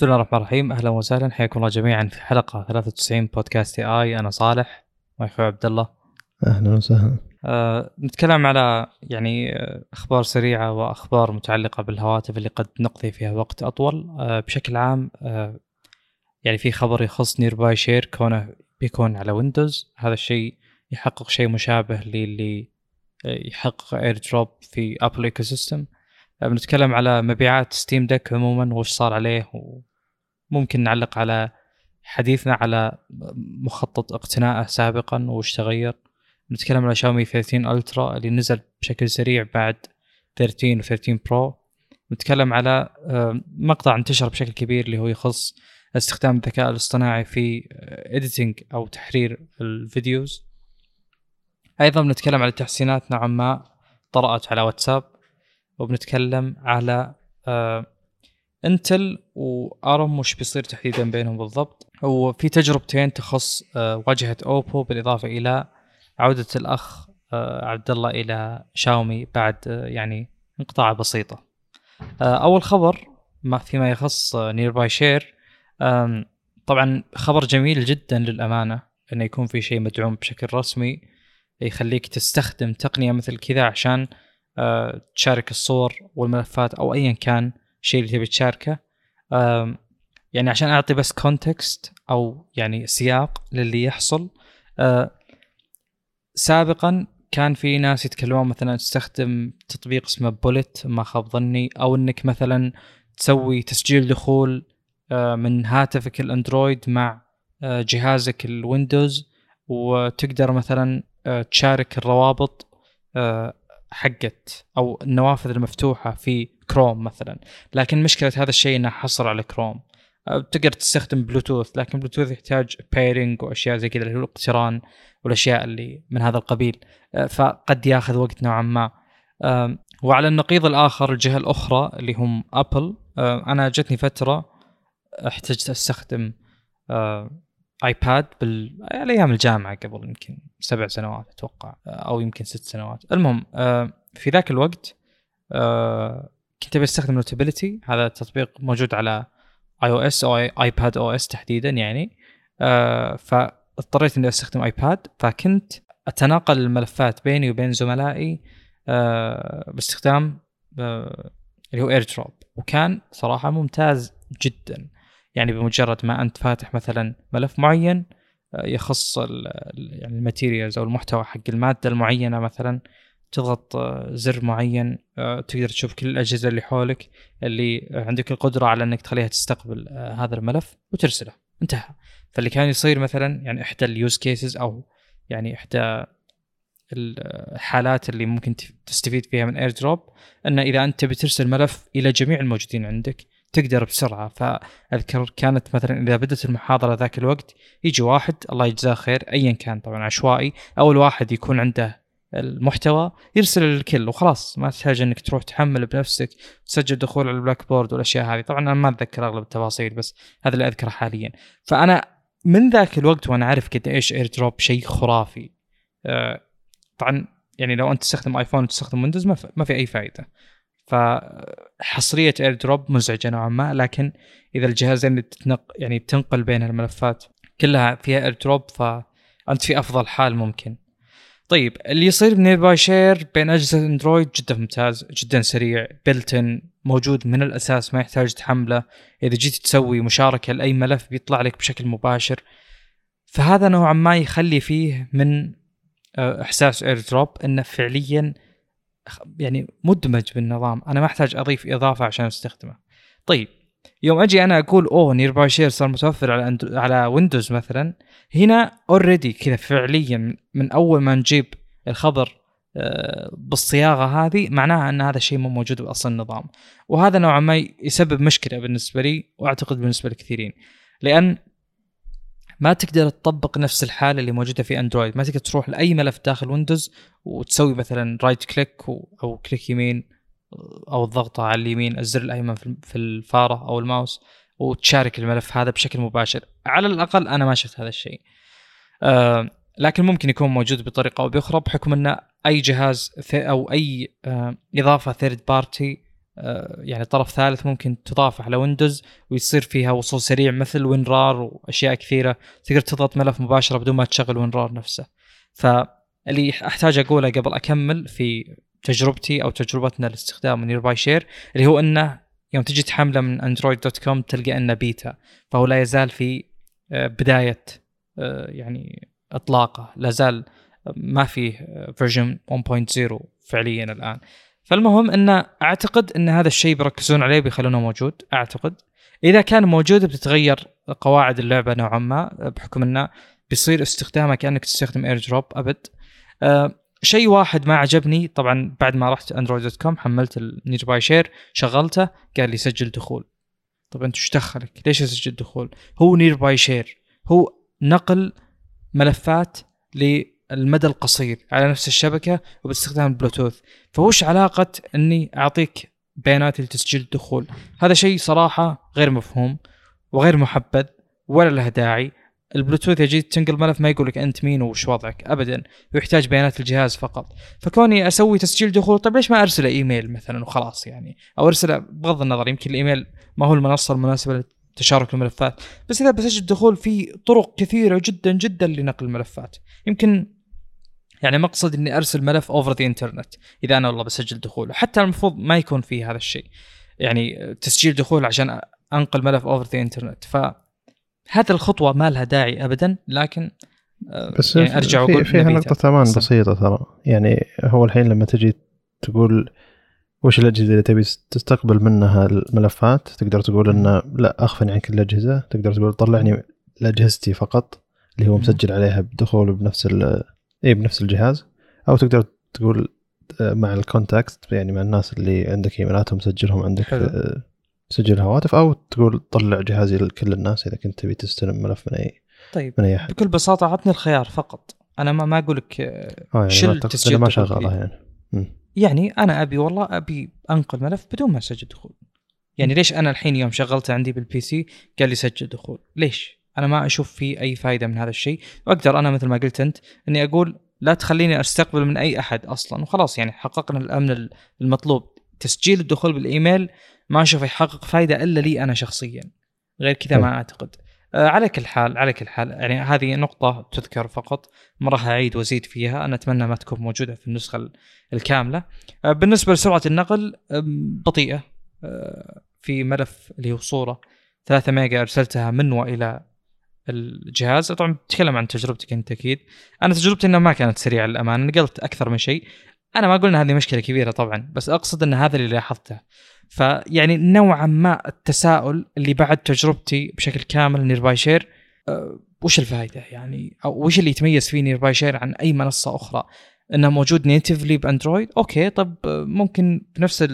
بسم الله الرحمن الرحيم. أهلا وسهلا. حياكم الله جميعا في حلقة 93 بودكاست اي اي أنا صالح. واخوي عبد الله أهلا وسهلا. أه نتكلم على يعني أخبار سريعة وأخبار متعلقة بالهواتف اللي قد نقضي فيها وقت أطول. أه بشكل عام أه يعني في خبر يخص Nearby Share كونه بيكون على Windows هذا الشيء يحقق شيء مشابه للي آه، يحقق AirDrop في Apple ecosystem بنتكلم على مبيعات Steam Deck عموما وش صار عليه وممكن نعلق على حديثنا على مخطط اقتنائه سابقا وش تغير. نتكلم على شاومي 13 Ultra اللي نزل بشكل سريع بعد 13 و 13 Pro نتكلم على آه، مقطع انتشر بشكل كبير اللي هو يخص استخدام الذكاء الاصطناعي في editing أو تحرير ال videos. أيضا بنتكلم على تحسينات نوعا ما طرأت على واتساب. وبنتكلم على آه Intel و ARM وش بيصير تحديدا بينهم بالضبط. وفي تجربتين تخص آه واجهة Oppo بالإضافة إلى عودة الأخ آه عبد الله إلى شاومي بعد آه يعني انقطاع بسيطة. أول خبر ما فيما يخص Nearby Share طبعا خبر جميل جدا للأمانة إنه يكون في شيء مدعوم بشكل رسمي يخليك تستخدم تقنية مثل كذا عشان تشارك الصور والملفات أو ايا كان الشيء اللي تبي تشاركه. يعني عشان أعطي بس كونتكست أو يعني سياق للي يحصل. آه، سابقا كان في ناس يتكلمون مثلا تستخدم تطبيق اسمه بولت ما خاب ظني أو إنك مثلا تسوي تسجيل دخول آه، من هاتفك ال Android مع جهازك ال Windows وتقدر مثلا تشارك الروابط حقت أو النوافذ المفتوحة في كروم مثلا. لكن مشكلة هذا الشيء إنه حصر على كروم تقدر تستخدم بلوتوث لكن بلوتوث يحتاج pairing وأشياء زي كذا اللي هو الاقتران والأشياء اللي من هذا القبيل. فقد ياخذ وقت نوعا ما. وعلى النقيض الآخر الجهة الأخرى اللي هم Apple أنا جتني فترة احتجت أستخدم iPad بالايام الجامعة قبل يمكن سبع سنوات أتوقع أو يمكن ست سنوات. المهم في ذاك الوقت كنت بستخدم Notability هذا تطبيق موجود على اي أو اس أو ايباد أو اس تحديدا يعني. آه، فاضطريت إني أستخدم iPad فكنت أتناقل الملفات بيني وبين زملائي باستخدام اللي هو AirDrop وكان صراحة ممتاز جدا. يعني بمجرد ما أنت فاتح مثلا ملف معين آه، يخص يعني ال materials أو المحتوى حق المادة المعينة مثلا تضغط آه، زر معين آه، تقدر تشوف كل الأجهزة اللي حولك اللي عندك القدرة على إنك تخليها تستقبل هذا الملف وترسله. انتهى. فاللي كان يصير مثلا يعني إحدى ال use cases أو يعني إحدى الحالات اللي ممكن تستفيد فيها من AirDrop إن إذا أنت بترسل ملف إلى جميع الموجودين عندك تقدر بسرعة. فأذكر كانت مثلا إذا بدأت المحاضرة ذاك الوقت يجي واحد الله يجزاه خير ايا كان طبعا عشوائي أول واحد يكون عنده المحتوى يرسل للكل وخلاص ما تحتاج إنك تروح تحمل بنفسك تسجل دخول على ال Blackboard والأشياء هذه. طبعا أنا ما أتذكر أغلب التفاصيل بس هذا اللي أذكره حاليا. فأنا من ذاك الوقت وأنا عارف قد إيش AirDrop شيء خرافي. آه طبعا يعني لو أنت تستخدم آيفون وتستخدم ويندوز ما, ما في أي فائده فحصرية AirDrop مزعجة نوعا ما لكن إذا الجهازين تتنق يعني تنقل بين الملفات كلها فيها AirDrop فأنت في أفضل حال ممكن. طيب اللي يصير ب Nearby Share بين أجهزة اندرويد جدا ممتاز جدا سريع built-in موجود من الأساس ما يحتاج تحمله. إذا جيت تسوي مشاركة لأي ملف بيطلع لك بشكل مباشر. فهذا نوعا ما يخلي فيه من آه، إحساس AirDrop إنه فعليا يعني مدمج بالنظام. أنا ما أحتاج أضيف إضافة عشان أستخدمه. طيب يوم أجي أنا أقول أوه Nearby Share صار متوفر على على ويندوز مثلا. هنا already كذا فعليا من أول ما نجيب الخبر آه، بالصياغة هذه معناها إن هذا الشيء مو موجود بأصل النظام. وهذا نوعا ما يسبب مشكلة بالنسبة لي وأعتقد بالنسبة لكثيرين لأن ما تقدر تطبق نفس الحالة اللي موجودة في اندرويد ما تقدر تروح لأي ملف داخل ويندوز وتسوي مثلا right click أو click يمين. أو الضغطه على اليمين الزر الأيمن في الفارة أو الماوس وتشارك الملف هذا بشكل مباشر. على الأقل أنا ما شفت هذا الشيء. آه لكن ممكن يكون موجود بطريقة أو بأخرى بحكم إن أي جهاز أو أي آه إضافة third party آه، يعني طرف ثالث ممكن تضاف على ويندوز ويصير فيها وصول سريع مثل WinRAR وأشياء كثيرة. تقدر تضغط ملف مباشرة بدون ما تشغل WinRAR نفسه. فاللي أحتاج أقوله قبل أكمل في تجربتي أو تجربتنا لاستخدام Nearby Share اللي هو إنه يوم تجي تحمله من Android.com تلقى إنه بيتا فهو لا يزال في آه، بداية آه، يعني إطلاقه. لا زال ما فيه version 1.0 فعليا الآن. فالمهم إن أعتقد إن هذا الشيء بيركزون عليه بيخلونه موجود أعتقد. إذا كان موجود بتتغير قواعد اللعبة نوعا ما بحكم إنه بيصير استخدامه كأنك تستخدم AirDrop ابد شيء واحد ما عجبني طبعا بعد ما رحت Android.com حملت ال Nearby Share شغلته قال لي سجل دخول طب أنت إيش دخلك؟ ليش اسجل دخول؟ هو Nearby Share هو نقل ملفات للمدى القصير على نفس الشبكة وباستخدام البلوتوث فوش علاقة إني أعطيك بيانات لتسجيل الدخول هذا شيء صراحة غير مفهوم وغير محبذ ولا له داعي البلوتوث يجي تنقل ملف ما يقول لك أنت مين وش وضعك ابدا. ويحتاج بيانات الجهاز فقط. فكوني أسوي تسجيل دخول طيب ليش ما أرسله إيميل مثلا وخلاص يعني؟ أو أرسله بغض النظر يمكن الإيميل ما هو المنصة المناسبة لتشارك الملفات. بس إذا بسجل دخول في طرق كثيرة جدا جدا لنقل الملفات. يمكن يعني مقصد إني أرسل ملف over the internet إذا أنا والله بسجل دخول. حتى المفروض ما يكون في هذا الشيء. يعني تسجيل دخول عشان أنقل ملف over the internet ف هذه الخطوة ما لها داعي ابدا لكن آه، بس يعني أرجع وأقول فيها نقطة أمان بسيطة ترى. يعني هو الحين لما تجي تقول وش الأجهزة اللي تبي تستقبل منها الملفات تقدر تقول انه لا أخفني عن كل الأجهزة. تقدر تقول طلعني لأجهزتي فقط اللي هو مسجل عليها بدخول بنفس اي بنفس الجهاز. أو تقدر تقول آه، مع ال contact يعني مع الناس اللي عندك إيميلاتهم سجلهم عندك حلو. آه، سجل هواتف أو تقول طلع جهازي لكل الناس إذا كنت تبي تستلم ملف من اي طيب من أي أحد. بكل بساطة عطني الخيار فقط. أنا ما ما أقول لك آه يعني شل تسجيل ما شغاله يعني. م. يعني أنا أبي والله أبي أنقل ملف بدون ما أسجل دخول. يعني ليش أنا الحين يوم شغلته عندي بال PC قال لي سجل دخول؟ ليش؟ أنا ما أشوف في أي فائده من هذا الشيء. وأقدر أنا مثل ما قلت أنت إني أقول لا تخليني أستقبل من أي أحد أصلا. وخلاص يعني حققنا الأمن المطلوب. تسجيل الدخول بالإيميل ما أشوف يحقق فائده إلا لي أنا شخصيا. غير كذا ما أعتقد. آه على كل حال على كل حال يعني هذه نقطة تذكر فقط. ما راح أعيد وأزيد فيها. أنا أتمنى ما تكون موجودة في النسخة الكاملة. آه بالنسبة لسرعة النقل بطيئة. آه في ملف اللي هو صورة 3 ميجا أرسلتها من وإلى الجهاز. طبعا بتكلم عن تجربتك أنت أكيد. أنا تجربتي إنها ما كانت سريعة للأمانة. نقلت أكثر من شيء. أنا ما إن هذه مشكلة كبيرة طبعا بس أقصد إن هذا اللي لاحظته. فيعني نوعا ما التساؤل اللي بعد تجربتي بشكل كامل Nearby Share أه وش الفائده يعني؟ أو وش اللي يتميز فيه Nearby Share عن أي منصة أخرى؟ إنه موجود natively بأندرويد؟ okay طب ممكن بنفس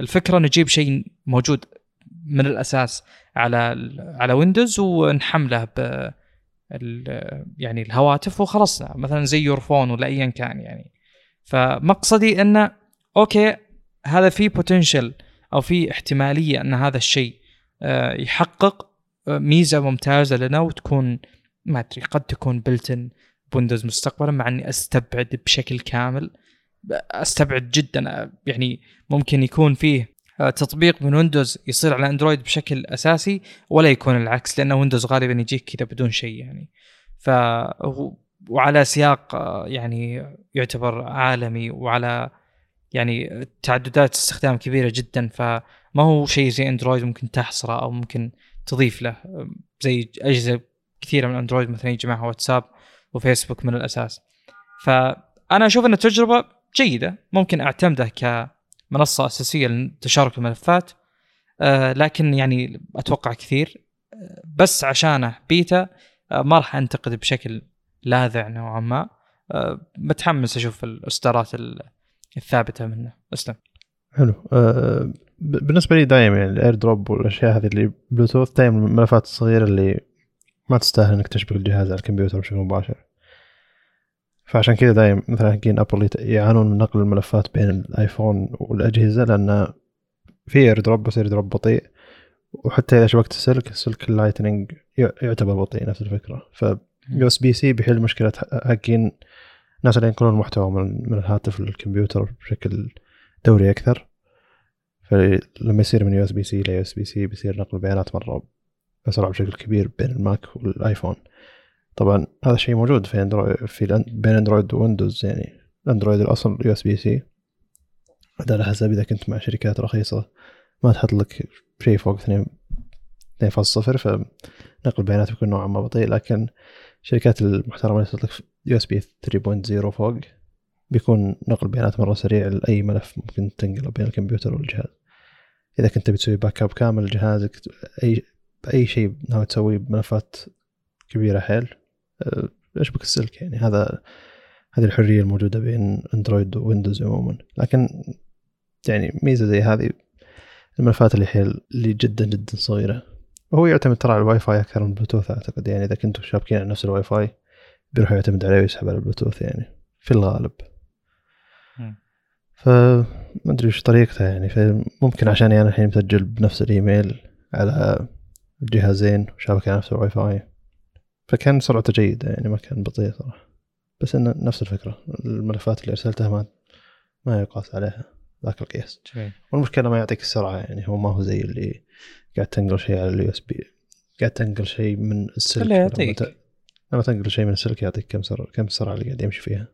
الفكرة نجيب شيء موجود من الأساس على على ويندوز ونحمله ب يعني الهواتف وخلصنا. مثلا زي Your Phone ولا ايا كان يعني. فمقصدي إنه okay هذا في potential أو في احتمالية أن هذا الشيء آه، يحقق آه، ميزة ممتازة لنا وتكون ما أدري قد تكون built-in بويندوز مستقبلا مع أني أستبعد بشكل كامل. أستبعد جدا يعني ممكن يكون فيه آه، تطبيق من ويندوز يصير على أندرويد بشكل أساسي ولا يكون العكس لأن ويندوز غالبا يجيك كذا بدون شيء يعني. ف وعلى سياق يعني يعتبر عالمي وعلى يعني تعددات استخدام كبيرة جدا فما هو شيء زي اندرويد ممكن تحصره أو ممكن تضيف له. زي أجهزة كثيرة من اندرويد مثلا يجي معها واتساب وفيسبوك من الأساس. فأنا أشوف إن التجربة جيدة ممكن أعتمده كمنصة أساسية لتشارك الملفات آه لكن يعني أتوقع كثير. بس عشانه بيتا آه ما راح أنتقد بشكل لاذع نوعا ما. آه متحمس أشوف الاصدارات الثابتة منه. أسلم. حلو. أه بالنسبة لي دائما يعني ال AirDrop والأشياء هذه اللي بلوتوث دائما الملفات الصغيرة اللي ما تستاهل إنك تشبك الجهاز على الكمبيوتر بشكل مباشر. فعشان كذا دايم مثلا حقين ابل يعانون من نقل الملفات بين الآيفون والأجهزة لأن في AirDrop بس AirDrop بطيء. وحتى إذا شبكت السلك السلك ال Lightning يعتبر بطيء نفس الفكرة. ف USB-C بيحل مشكلة حقين الناس اللي ينقلون المحتوى من, الهاتف للكمبيوتر بشكل دوري أكثر. فلما يصير من USB-C إلى يو إس بي سي بيصير نقل البيانات مرة اسرع بشكل كبير بين الماك والآيفون. طبعا هذا الشيء موجود في اندرويد في بين أندرويد وويندوز يعني. الاندرويد الأصل يو إس بي سي. على حسب إذا كنت مع شركات رخيصة. ما تحط لك شيء فوق 2 2.0 فنقل البيانات بيكون نوعا ما بطيء. لكن الشركات المحترمة اللي تحط لك USB 3.0 فوق بيكون نقل بيانات مرة سريع لأي ملف ممكن تنقله بين الكمبيوتر والجهاز. إذا كنت بتسوي backup كامل لجهازك أي اي شيء ناوي تسويه بملفات كبيرة حيل أه، اشبك السلك يعني؟ هذا هذه الحرية الموجودة بين اندرويد وويندوز عموما. لكن يعني ميزة زي هذه الملفات اللي حيل اللي جدا جدا صغيرة. وهو يعتمد ترى على الواي فاي أكثر من البلوتوث أعتقد. يعني إذا كنتوا شابكين على نفس الواي فاي بيروح يعتمد عليه ويسحب على البلوتوث يعني في الغالب. فما أدري وش طريقتها يعني. فممكن عشان أنا الحين مسجل بنفس الإيميل على الجهازين وشابك على نفس الواي فاي فكان سرعته جيدة يعني ما كان بطيء صراحة. بس إنه نفس الفكرة. الملفات اللي أرسلتها ما ما يقاس عليها. ذاك القياس. والمشكلة ما يعطيك السرعة يعني هو ما هو زي اللي قاعد تنقل شيء على ال USB قاعد تنقل شيء من السلك. يعطيك. لما تنقل شيء من السلك يعطيك كم سرعة كم السرعة اللي قاعد يمشي فيها.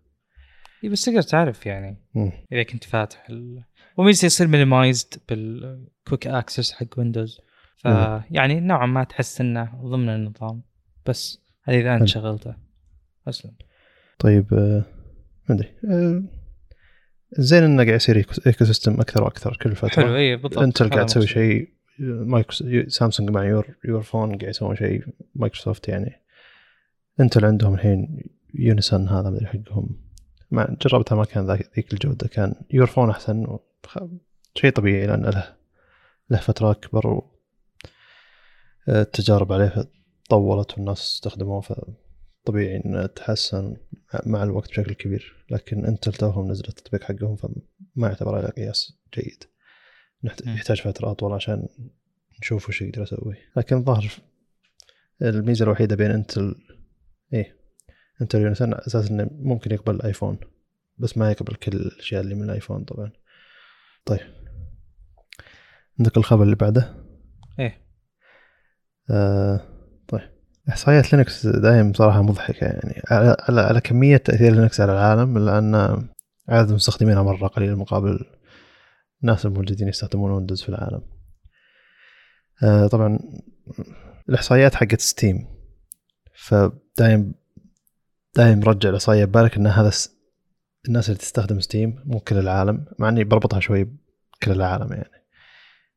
إي بس تقدر تعرف يعني. مم. إذا كنت فاتح ال... وميزة يصير minimized بال quick access حق ويندوز فيعني نوعا ما تحس إنه ضمن النظام. بس هذه إذا أنت شغلته. أصلا. طيب آه، ما أدري. آه، زين انه قاعد يصير ecosystem أكثر وأكثر كل فترة. حلو اي بالضبط انت قاعد تسوي شيء. مايكرو سامسونج مع Your Your Phone قاعد يسوون شيء مايكروسوفت يعني. انت عندهم الحين Unison هذا مدري حقهم. ما جربتها ما كان ذيك الجودة كان Your Phone أحسن شيء طبيعي لأن له له فترة أكبر و التجارب عليه طولت والناس استخدموه فطبيعي انه تحسن مع الوقت بشكل كبير لكن أنت توهم نزلت التطبيق حقهم فما يعتبر عليه قياس جيد. يحتاج فترة أطول عشان نشوف وش يقدر يسوي. لكن الظاهر الميزة الوحيدة بين انتل إيه انتل يونسن أساس إنه ممكن يقبل الآيفون بس ما يقبل كل الأشياء اللي من الآيفون طبعا. طيب. عندك الخبر اللي بعده؟ إيه. آه. إحصائيات لينكس دائما بصراحه مضحكة يعني. على, على, كمية تأثير لينكس على العالم لأن عدد مستخدمينها مرة قليل مقابل الناس الموجودين يستخدمون ويندوز في العالم. آه طبعا الإحصائيات حقت Steam فدايم دايم رجع الإحصائية ببالك إن هذا الناس اللي تستخدم Steam مو كل العالم مع إني بربطها شوي بكل العالم يعني.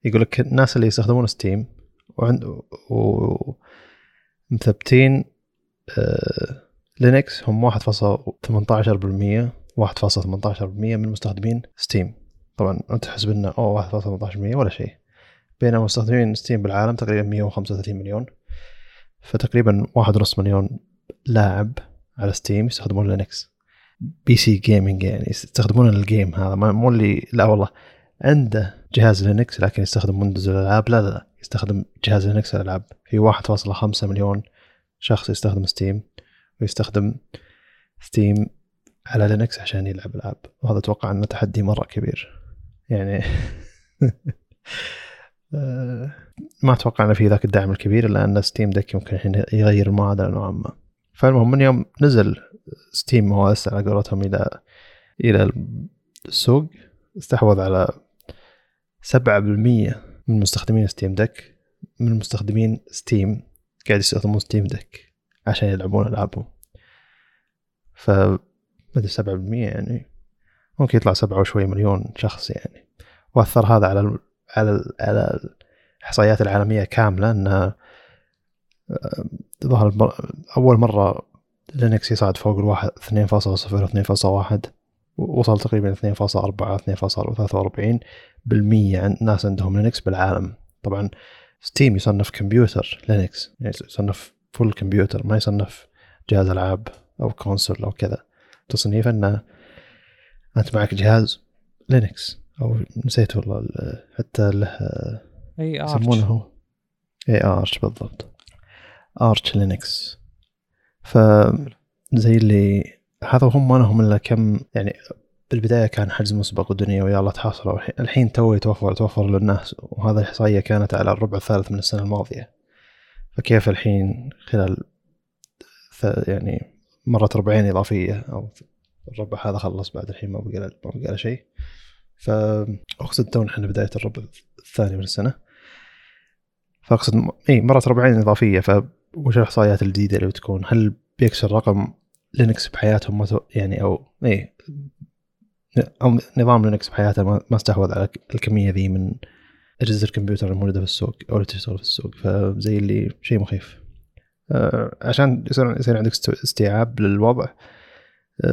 يقول لك الناس اللي يستخدمون Steam وعند و مثبتين آه لينكس هم 1.18% 1.18% من مستخدمين Steam. طبعا أنت تحسب انه أوه 1.18% ولا شيء. بينما مستخدمين Steam بالعالم تقريبا 135 مليون. فتقريبا واحد ونص مليون لاعب على Steam يستخدمون لينكس. PC gaming يعني يستخدمون ال game هذا مو اللي لا والله. عنده جهاز لينكس لكن يستخدم ويندوز الالعاب لا لا. يستخدم جهاز لينكس الالعاب في 1.5 مليون شخص يستخدم Steam ويستخدم Steam على لينكس عشان يلعب ألعاب. وهذا أتوقع أنه تحدي مرة كبير. يعني ما أتوقع أنه في ذاك الدعم الكبير إلا أن Steam Deck يمكن الحين يغير المعادله نوعا ما. فالمهم من يوم نزل SteamOS على قولتهم إلى إلى السوق استحوذ على 7% من مستخدمين Steam Deck من مستخدمين Steam قاعد يستخدمون Steam Deck عشان يلعبون ألعابهم. ف مدري سبعة بالمية يعني. ممكن يطلع سبعة وشوي مليون شخص يعني. وأثر هذا على ال على ال على الإحصائيات العالمية كاملة انها آه، ظهر أول مرة لينكس يصعد فوق الواحد اثنين فاصلة صفر اثنين فاصلة واحد وصل تقريبا اثنين فاصلة أربعة اثنين فاصلة ثلاثة وأربعين. عن ناس عندهم لينكس بالعالم. طبعا Steam يصنف كمبيوتر لينكس يعني يصنف full كمبيوتر ما يصنف جهاز ألعاب أو console أو كذا. تصنيف أنه أنت معك جهاز لينكس أو نسيت والله حتى له أي Arch. يسمونه إي Arch بالضبط. Arch Linux. ف زي اللي هذا هم ما لهم إلا كم يعني بالبدايه كان حجز مسبق ودنيا ويا الله تحاصلوا الحين تو يتوفر يتوفر للناس وهذه الاحصائيه كانت على الربع الثالث من السنة الماضية. فكيف الحين خلال يعني مرت ربعين إضافية؟ أو الربع هذا خلص بعد الحين ما بقى ما بقى شيء. فاقصد تو إحنا بداية الربع الثاني من السنة. فأقصد إي مرت ربعين إضافية. فوش الإحصائيات الجديدة اللي بتكون؟ هل بيكسر رقم لينكس بحياتهم يعني أو إي نظام لينكس بحياته ما استحوذ على الكمية ذي من أجهزة الكمبيوتر الموجودة في السوق أو اللي تشتغل في السوق فزي اللي شيء مخيف. آه عشان يصير يصير عندك استيعاب للوضع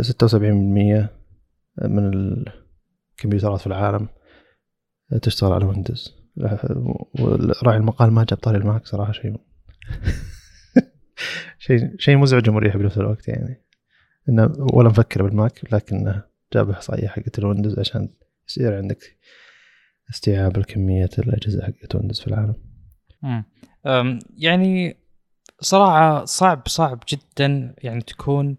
76% آه، من الكمبيوترات في العالم تشتغل على ويندوز. وراعي المقال ما جاب طاري الماك صراحة شيء شيء شيء مزعج ومريح بنفس الوقت يعني. إنه ولا مفكر بالماك لكنه جاب احصائيه حقت الويندوز عشان يصير عندك استيعاب الكمية الأجهزة حقت ويندوز في العالم. امم يعني صراحة صعب صعب جدا يعني تكون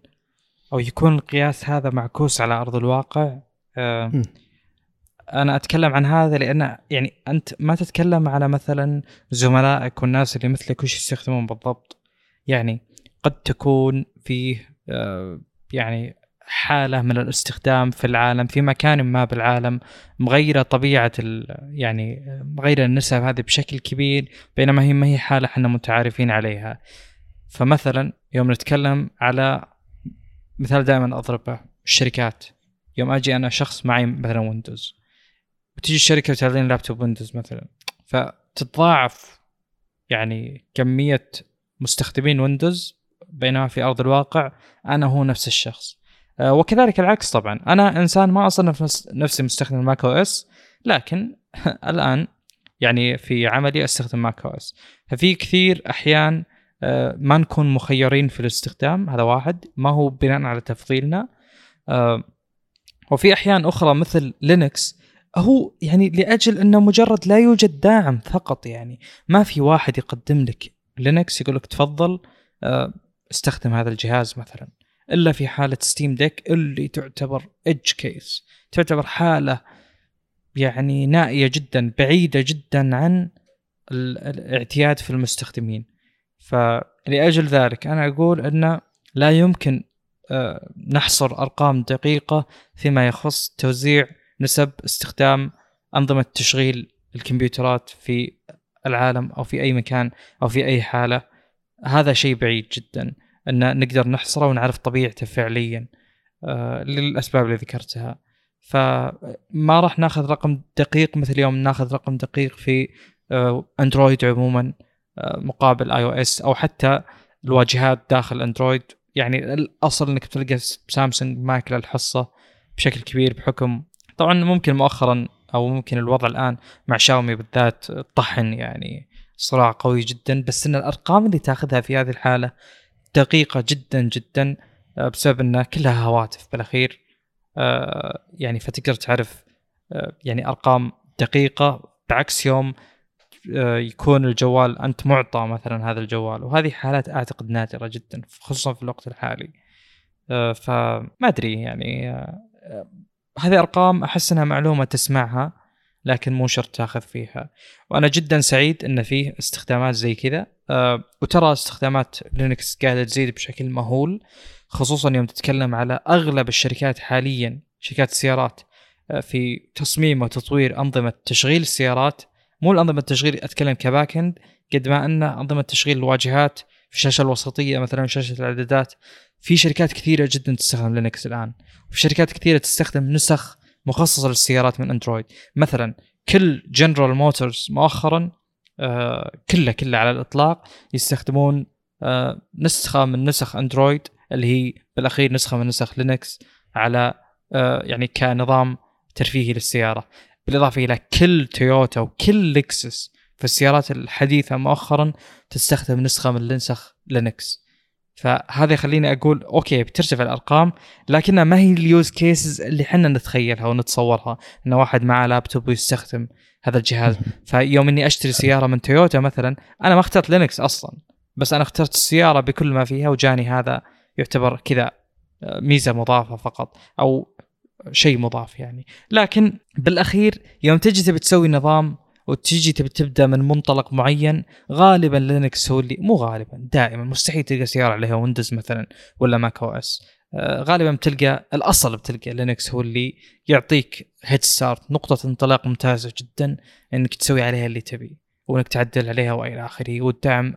أو يكون القياس هذا معكوس على أرض الواقع. أنا أتكلم عن هذا لأن يعني أنت ما تتكلم على مثلا زملائك والناس اللي مثلك وش يستخدمون بالضبط يعني قد تكون فيه يعني حالة من الاستخدام في العالم في مكان ما بالعالم مغيرة طبيعة يعني مغيرة النسب هذه بشكل كبير بينما هي ما هي حالة إحنا متعارفين عليها. فمثلا يوم نتكلم على مثال دائما أضربه الشركات. يوم أجي أنا شخص معي مثلا ويندوز. وتجي الشركة وتعطيني لابتوب ويندوز مثلا. فتتضاعف يعني كمية مستخدمين ويندوز بينما في أرض الواقع أنا هو نفس الشخص. وكذلك العكس طبعا. أنا إنسان ما أصنف نفسي مستخدم macOS لكن الآن يعني في عملي أستخدم macOS. ففي كثير أحيان آه، ما نكون مخيرين في الاستخدام هذا واحد. ما هو بناء على تفضيلنا. آه، وفي أحيان أخرى مثل لينكس هو يعني لأجل أنه مجرد لا يوجد داعم فقط يعني. ما في واحد يقدم لك لينكس يقول لك تفضل استخدم هذا الجهاز مثلا. إلا في حالة Steam Deck اللي تعتبر edge case تعتبر حالة يعني نائية جدا بعيدة جدا عن الاعتياد في المستخدمين. فلأجل ذلك أنا أقول أن لا يمكن آه، نحصر أرقام دقيقة فيما يخص توزيع نسب استخدام أنظمة تشغيل الكمبيوترات في العالم أو في أي مكان أو في أي حالة. هذا شيء بعيد جدا. أن نقدر نحصره ونعرف طبيعته فعليا آه للأسباب اللي ذكرتها. فما راح ناخذ رقم دقيق مثل يوم ناخذ رقم دقيق في آه أندرويد عموما آه مقابل آي أو إس أو حتى الواجهات داخل أندرويد. يعني الأصل إنك تلقى سامسونج ماكله الحصه بشكل كبير بحكم طبعا ممكن مؤخرا أو ممكن الوضع الآن مع شاومي بالذات طحن يعني صراع قوي جدا. بس إن الأرقام اللي تاخذها في هذه الحالة دقيقة جدا جدا آه، بسبب انها كلها هواتف بالأخير. آه، يعني فتقدر تعرف آه، يعني أرقام دقيقة. بعكس يوم يكون الجوال أنت معطى مثلا هذا الجوال. وهذه حالات أعتقد نادرة جدا خصوصا في الوقت الحالي. فما أدري يعني هذه أرقام أحس إنها معلومة تسمعها. لكن مو شرط تاخذ فيها. وأنا جدا سعيد إن فيه استخدامات زي كذا. أه وترى استخدامات لينكس قاعدة تزيد بشكل مهول خصوصا يوم تتكلم على أغلب الشركات حاليا شركات السيارات أه في تصميم وتطوير أنظمة تشغيل السيارات. مو الأنظمة التشغيل أتكلم كباك إند قد ما أن أنظمة تشغيل الواجهات في الشاشة الوسطية مثلا شاشة الإعدادات. في شركات كثيرة جدا تستخدم لينكس الآن. وفي شركات كثيرة تستخدم نسخ مخصصة للسيارات من اندرويد مثلا كل جنرال موتورز مؤخرا آه كله كله على الإطلاق يستخدمون آه نسخة من نسخ اندرويد اللي هي بالأخير نسخة من نسخ لينكس على آه يعني كنظام ترفيهي للسيارة. بالإضافة إلى كل تويوتا وكل لكسس في السيارات الحديثة مؤخرا تستخدم نسخة من نسخ لينكس فهذا يخليني أقول okay بترتفع الأرقام لكنها ما هي ال use cases اللي إحنا نتخيلها ونتصورها إن واحد معه لابتوب ويستخدم هذا الجهاز. فيوم إني أشتري سيارة من تويوتا مثلا أنا ما اخترت لينكس أصلا بس أنا اخترت السيارة بكل ما فيها وجاني هذا يعتبر كذا آه، ميزة مضافة فقط أو شيء مضاف يعني. لكن بالأخير يوم تجي تبي تسوي نظام وتجي تبي تبدأ من منطلق معين غالبا لينكس هو اللي مو غالبا دائما مستحيل تلقى سيارة عليها ويندوز مثلا ولا macOS غالبا بتلقى الأصل بتلقى لينكس هو اللي يعطيك head start نقطة انطلاق ممتازة جدا إنك تسوي عليها اللي تبي وإنك تعدل عليها وإلى آخره والدعم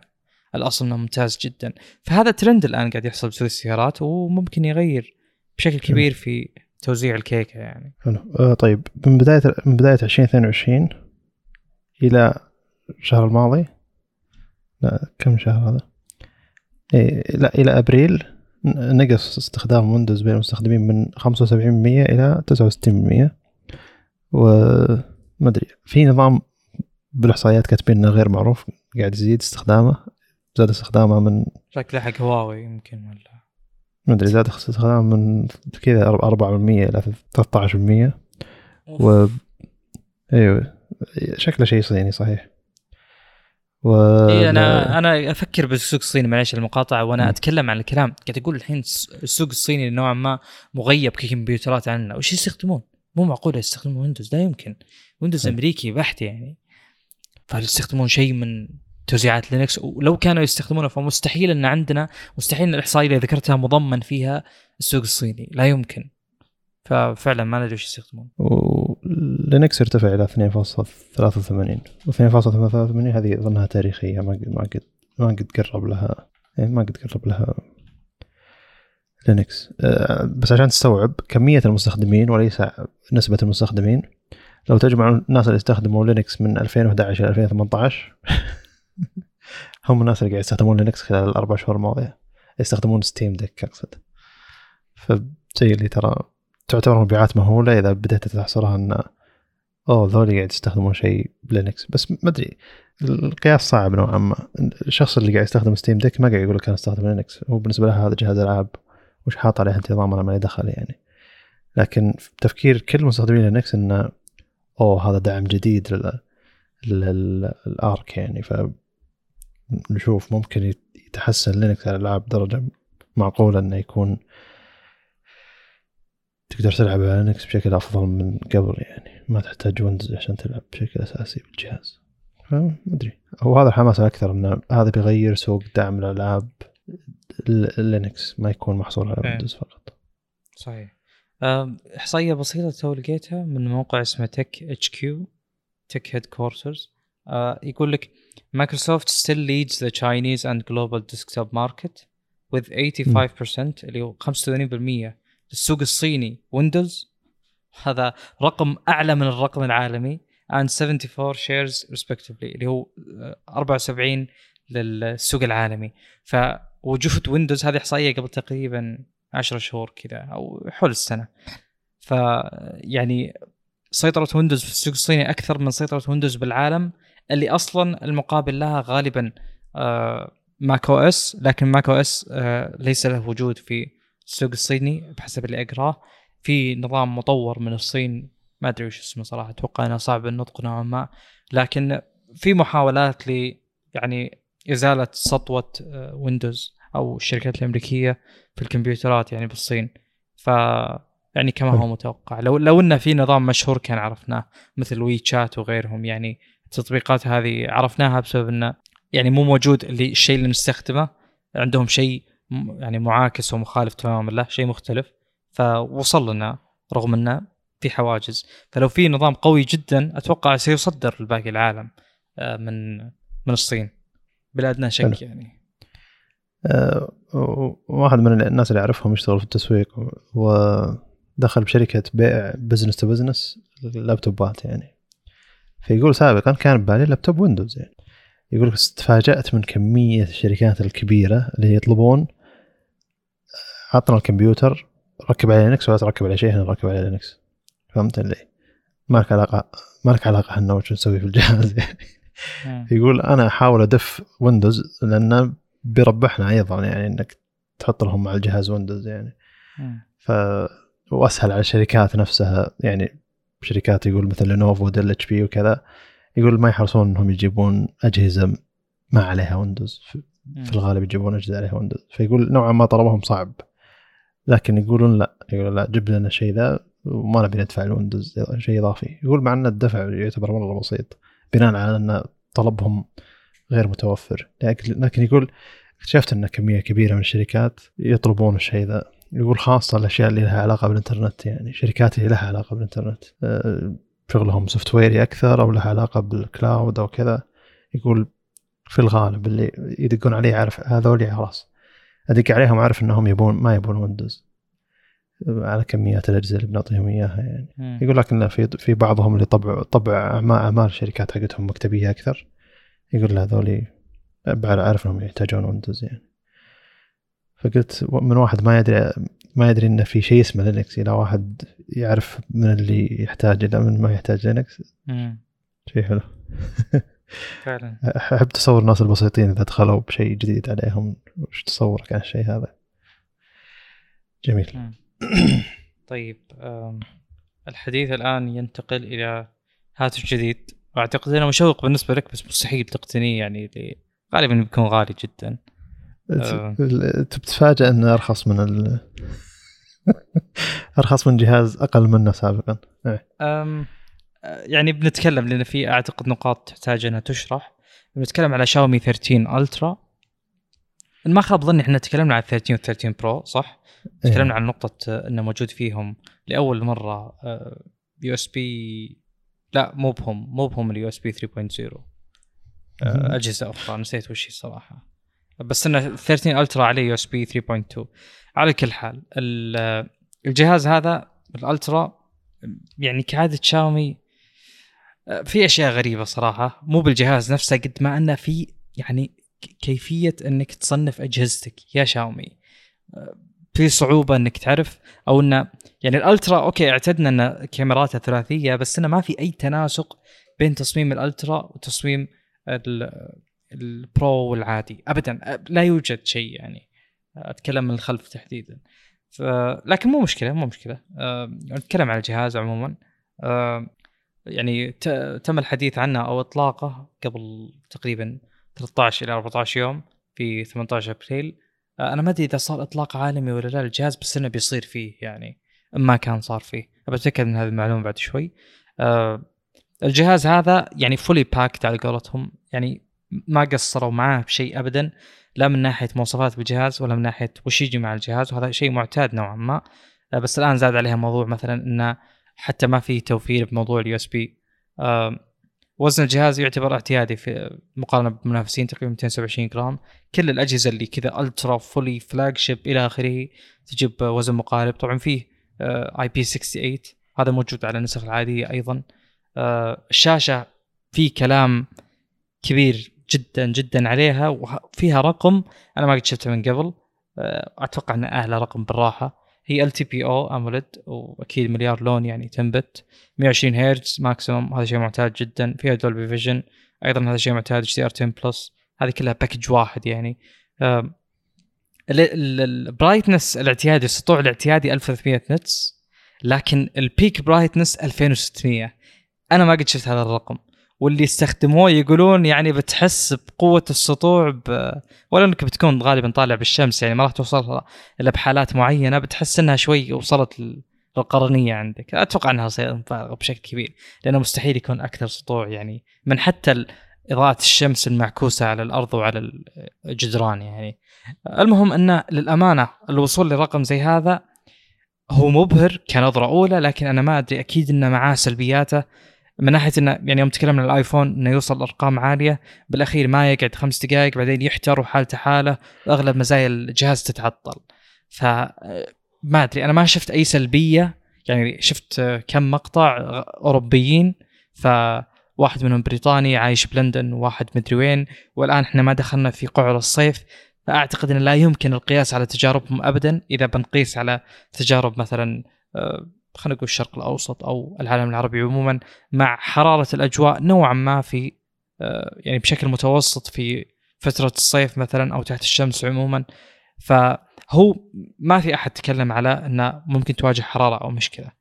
الأصل إنه ممتاز جدا. فهذا ترند الآن قاعد يحصل بسوق السيارات وممكن يغير بشكل كبير في توزيع الكيكة يعني. حلو. آه طيب من بدايه من بداية 2022 إلى الشهر الماضي؟ لا كم شهر هذا؟ إيه لا إلى أبريل. نقص استخدام ويندوز بين المستخدمين من 75% إلى 69% وما أدري في نظام بالإحصائيات كاتبين إنه غير معروف قاعد يزيد استخدامه. زاد استخدامه من شكله حق هواوي يمكن ولا؟ ما أدري زاد استخدامه من كذا 4% إلى 13% و إيوه. شكله شيء صيني صحيح. و إيه أنا أنا أفكر بالسوق الصيني معلش المقاطعة وأنا م. أتكلم عن الكلام. قاعد أقول الحين السوق الصيني نوعا ما مغيب ككمبيوترات عننا وش يستخدمون؟ مو معقول يستخدمون ويندوز لا يمكن. ويندوز أمريكي بحت يعني. فيستخدمون شيء من توزيعات لينكس؟ ولو كانوا يستخدمونه فمستحيل إن عندنا مستحيل إن الإحصائية اللي ذكرتها مضمن فيها السوق الصيني. لا يمكن. ففعلا ما ندري وش يستخدمون. ولينكس ارتفع إلى 2.83 و2.83 هذه أظنها تاريخية ما قد ما قد ما قد قرب لها. يعني ما قد قرب لها لينكس. أه بس عشان تستوعب كمية المستخدمين وليس نسبة المستخدمين لو تجمع الناس اللي استخدموا لينكس من 2011 إلى 2018 هم الناس اللي قاعد يستخدمون لينكس خلال الأربع شهور الماضية. يستخدمون Steam Deck أقصد. فزي اللي ترى تعتبر مبيعات مهولة إذا بدأت تحصرها إن أوه ذولي قاعد يستخدمون شيء بلينكس بس ما أدري القياس صعب نوعا ما. الشخص اللي قاعد يستخدم Steam Deck ما قاعد يقول لك أنا أستخدم لينكس. هو بالنسبة له هذا جهاز ألعاب وش حاط عليه أنت نظام أنا ما دخل يعني. لكن تفكير كل مستخدمين لينكس انه أوه هذا دعم جديد لل Arch يعني. ف نشوف ممكن يتحسن لينكس على الألعاب درجة معقولة إنه يكون تقدر تلعب على لينكس بشكل أفضل من قبل يعني. ما تحتاج ويندوز عشان تلعب بشكل أساسي بالجهاز. فما أدري. هو هذا الحماس أكثر انه هذا بيغير سوق دعم الألعاب لينكس ما يكون محصور على ويندوز فقط. صحيح. إحصائية بسيطة تو لقيتها من موقع اسمه TechHQ Tech Headquarters يقول لك مايكروسوفت still leads the Chinese and global desktop market with 85% اللي هو 85% السوق الصيني ويندوز. هذا رقم أعلى من الرقم العالمي and 74 shares respectively اللي هو 74 للسوق العالمي. فوجود ويندوز هذه إحصائية قبل تقريبا 10 شهور كذا أو حول السنة. ف يعني سيطرة ويندوز في السوق الصيني أكثر من سيطرة ويندوز بالعالم اللي أصلا المقابل لها غالبا macOS لكن macOS ليس له وجود في السوق الصيني بحسب اللي أقرأه في نظام مطور من الصين ما أدري وش اسمه صراحة أتوقع إنه صعب النطق نوعا ما لكن في محاولات ل يعني إزالة سطوة ويندوز أو الشركات الأمريكية في الكمبيوترات يعني بالصين. ف يعني كما هو متوقع. لو لو إنه في نظام مشهور كان عرفناه مثل وي تشات وغيرهم يعني التطبيقات هذه عرفناها بسبب إنه يعني مو موجود اللي الشيء اللي نستخدمه عندهم شيء يعني معاكس ومخالف تماما له شيء مختلف. فوصل لنا رغم إنه في حواجز. فلو في نظام قوي جدا أتوقع سيصدر لباقي العالم آه، من من الصين. بلا أدنى شك يعني. أه واحد من الناس اللي أعرفهم يشتغل في التسويق ودخل بشركة بيع business to business لابتوبات يعني. فيقول سابقا كان ببالي لابتوب ويندوز يعني. يقول تفاجات من كمية الشركات الكبيرة اللي يطلبون عطنا الكمبيوتر ركب عليه لينكس ولا تركب عليه شيء هنا ركب عليه لينكس فهمت اللي ما لك علاقة ما لك علاقة إحنا وش نسوي في الجهاز. يعني يقول أنا أحاول أدف ويندوز لأنه بيربحنا أيضا يعني إنك تحط لهم مع الجهاز ويندوز يعني. ف وأسهل على الشركات نفسها يعني شركات يقول مثل لينوفو ودل HP وكذا يقول ما يحرصون إنهم يجيبون أجهزة ما عليها ويندوز في الغالب يجيبون أجهزة عليها ويندوز فيقول نوعا ما طلبهم صعب. لكن يقولون لا يقولون لا جيب لنا الشيء ذا وما نبي ندفع الويندوز شيء إضافي. يقول مع أن الدفع يعتبر مره بسيط بناء على أن طلبهم غير متوفر. لكن يقول اكتشفت أن كمية كبيرة من الشركات يطلبون الشيء ذا. يقول خاصة الأشياء اللي لها علاقة بالإنترنت يعني شركات اللي لها علاقة بالإنترنت. أه، شغلهم software ي أكثر أو لها علاقة بال cloud أو كذا. يقول في الغالب اللي يدقون عليه عارف هذول خلاص. ادق عليهم عارف إنهم يبون ما يبون ويندوز. على كميات الأجهزة اللي بنعطيهم إياها يعني. مم. يقول لك في في بعضهم اللي طبع طبع اعمال الشركات حقتهم مكتبية أكثر. يقول له هذولي عارف إنهم يحتاجون ويندوز يعني. فقلت من واحد ما يدري ما يدري انه في شيء اسمه لينكس إلى واحد يعرف من اللي يحتاج إلى من ما يحتاج لينكس. شيء حلو. فعلا. أحب تصور الناس البسيطين إذا دخلوا بشيء جديد عليهم. وش تصورك عن الشيء هذا؟ جميل. طيب الحديث الآن ينتقل إلى هاتف جديد. وأعتقد أنه مشوق بالنسبة لك بس مستحيل تقتنيه يعني غالبا بيكون غالي جدا. تتفاجئ إنه أرخص من ال... أرخص من جهاز أقل منه سابقا. إيه. أم يعني بنتكلم لأن في أعتقد نقاط تحتاج أنها تشرح. بنتكلم على شاومي 13 Ultra ما خاب ظني إحنا تكلمنا عن 13 و 13 Pro صح؟ إيه. تكلمنا عن نقطة إنه موجود فيهم لأول مرة USB لا مو بهم مو بهم ال USB 3.0 أجهزة أخرى نسيت وش هي الصراحة. بس انه 13 Ultra عليه USB 3.2 على كل حال الجهاز هذا الألترا يعني كعادة شاومي في أشياء غريبة صراحة مو بالجهاز نفسه قد ما أنه في يعني كيفية إنك تصنف أجهزتك يا شاومي. في صعوبة إنك تعرف أو إنه يعني الألترا أوكي اعتدنا إن كاميراتها ثلاثية بس إنه ما في أي تناسق بين تصميم الألترا وتصميم البرو والعادي ابدا. لا يوجد شيء يعني أتكلم من الخلف تحديدا. ف... لكن مو مشكلة مو مشكلة. أه... نتكلم عن الجهاز عموما. يعني. تم الحديث عنه أو إطلاقه قبل تقريبا 13 إلى 14 يوم في 18 أبريل. أه... أنا ما أدري إذا صار إطلاق عالمي ولا لا الجهاز بس إنه بيصير فيه يعني ما كان صار فيه. أبى من هذه المعلومة بعد شوي. أه... الجهاز هذا يعني fully packed على قولتهم يعني ما قصروا معاه بشيء ابدا لا من ناحية مواصفات بالجهاز ولا من ناحية وش يجي مع الجهاز وهذا شيء معتاد نوعا ما. آه، بس الآن زاد عليها موضوع مثلا إنه حتى ما في توفير بموضوع ال USB وزن الجهاز يعتبر اعتيادي في مقارنة بمنافسين تقريبا 227 جرام. كل الأجهزة اللي كذا ultra fully flagship إلى آخره تجيب وزن مقارب. طبعا فيه IP 68 هذا موجود على النسخ العادية أيضا. آه، الشاشة في كلام كبير جدا جدا عليها وفيها رقم أنا ما قد شفته من قبل. آه، أتوقع إنه أعلى رقم بالراحة. هي LTPO AMOLED وأكيد مليار لون يعني ten bit. 120 هرتز maximum هذا شيء معتاد جدا. فيها Dolby Vision أيضا هذا شيء معتاد HDR 10 plus هذه كلها package واحد يعني. ال brightness الاعتيادي السطوع الاعتيادي 1300 nits لكن ال peak brightness 2600 أنا ما قد شفت هذا الرقم. واللي استخدموه يقولون يعني بتحس بقوة السطوع ب... ولا إنك بتكون غالبا طالع بالشمس يعني ما راح توصل إلا بحالات معينة بتحس إنها شوي وصلت للقرنية عندك. أتوقع إنها مبالغه بشكل كبير لأنه مستحيل يكون أكثر سطوع يعني من حتى إضاءة الشمس المعكوسة على الأرض وعلى الجدران يعني. المهم انه للأمانة الوصول لرقم زي هذا هو مبهر كنظرة أولى لكن أنا ما أدري أكيد انه معاه سلبياته من ناحية إنه يعني يوم تكلمنا عن الآيفون إنه يوصل ارقام عالية بالأخير ما يقعد خمس دقائق بعدين يحتر وحالته حالة وأغلب مزايا الجهاز تتعطل. ف ما أدري أنا ما شفت أي سلبية يعني شفت كم مقطع أوروبيين فواحد منهم بريطاني عايش بلندن وواحد مدري وين والآن إحنا ما دخلنا في قعر الصيف فأعتقد انه لا يمكن القياس على تجاربهم ابدا إذا بنقيس على تجارب مثلا آه، خلينا نقول الشرق الأوسط أو العالم العربي عموما مع حرارة الأجواء نوعا ما في آه، يعني بشكل متوسط في فترة الصيف مثلا أو تحت الشمس عموما. فهو ما في أحد تكلم على انه ممكن تواجه حرارة أو مشكلة.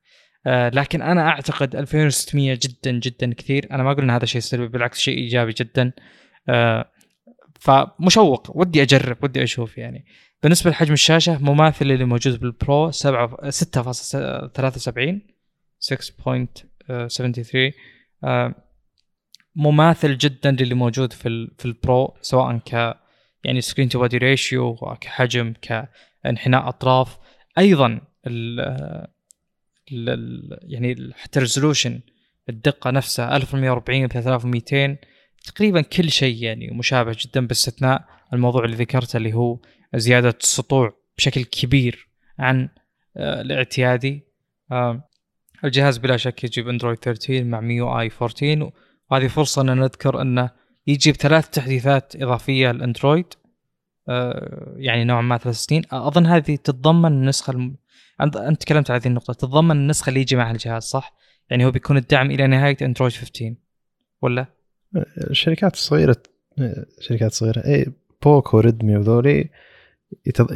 آه، لكن أنا أعتقد 2600 جدا جدا كثير. أنا ما أقول إن هذا شيء سلبي بالعكس شيء إيجابي جدا. آه، فمشوق ودي أجرب ودي أشوف يعني. بالنسبة لحجم الشاشة مماثل اللي موجود بالبرو 7 6.73 6.73 مماثل جدا للي موجود في في البرو سواء ك يعني screen to body ratio كحجم كانحناء أطراف. أيضا ال ال يعني حتى ال resolution الدقة نفسها 1140 3200 تقريبا كل شيء يعني مشابه جدا باستثناء الموضوع اللي ذكرته اللي هو زيادة السطوع بشكل كبير عن آه، الاعتيادي آه، الجهاز بلا شك يجيب اندرويد 13 مع MIUI 14 وهذه فرصة أن نذكر انه يجيب ثلاث تحديثات إضافية للأندرويد آه، يعني نوعا ما ثلاث سنين أظن هذه تتضمن النسخة. أنت تكلمت عن هذه النقطة تتضمن النسخة اللي يجي معها الجهاز صح؟ يعني هو بيكون الدعم إلى نهاية اندرويد 15 ولا؟ الشركات الصغيرة شركات صغيرة اي POCO Redmi وذولي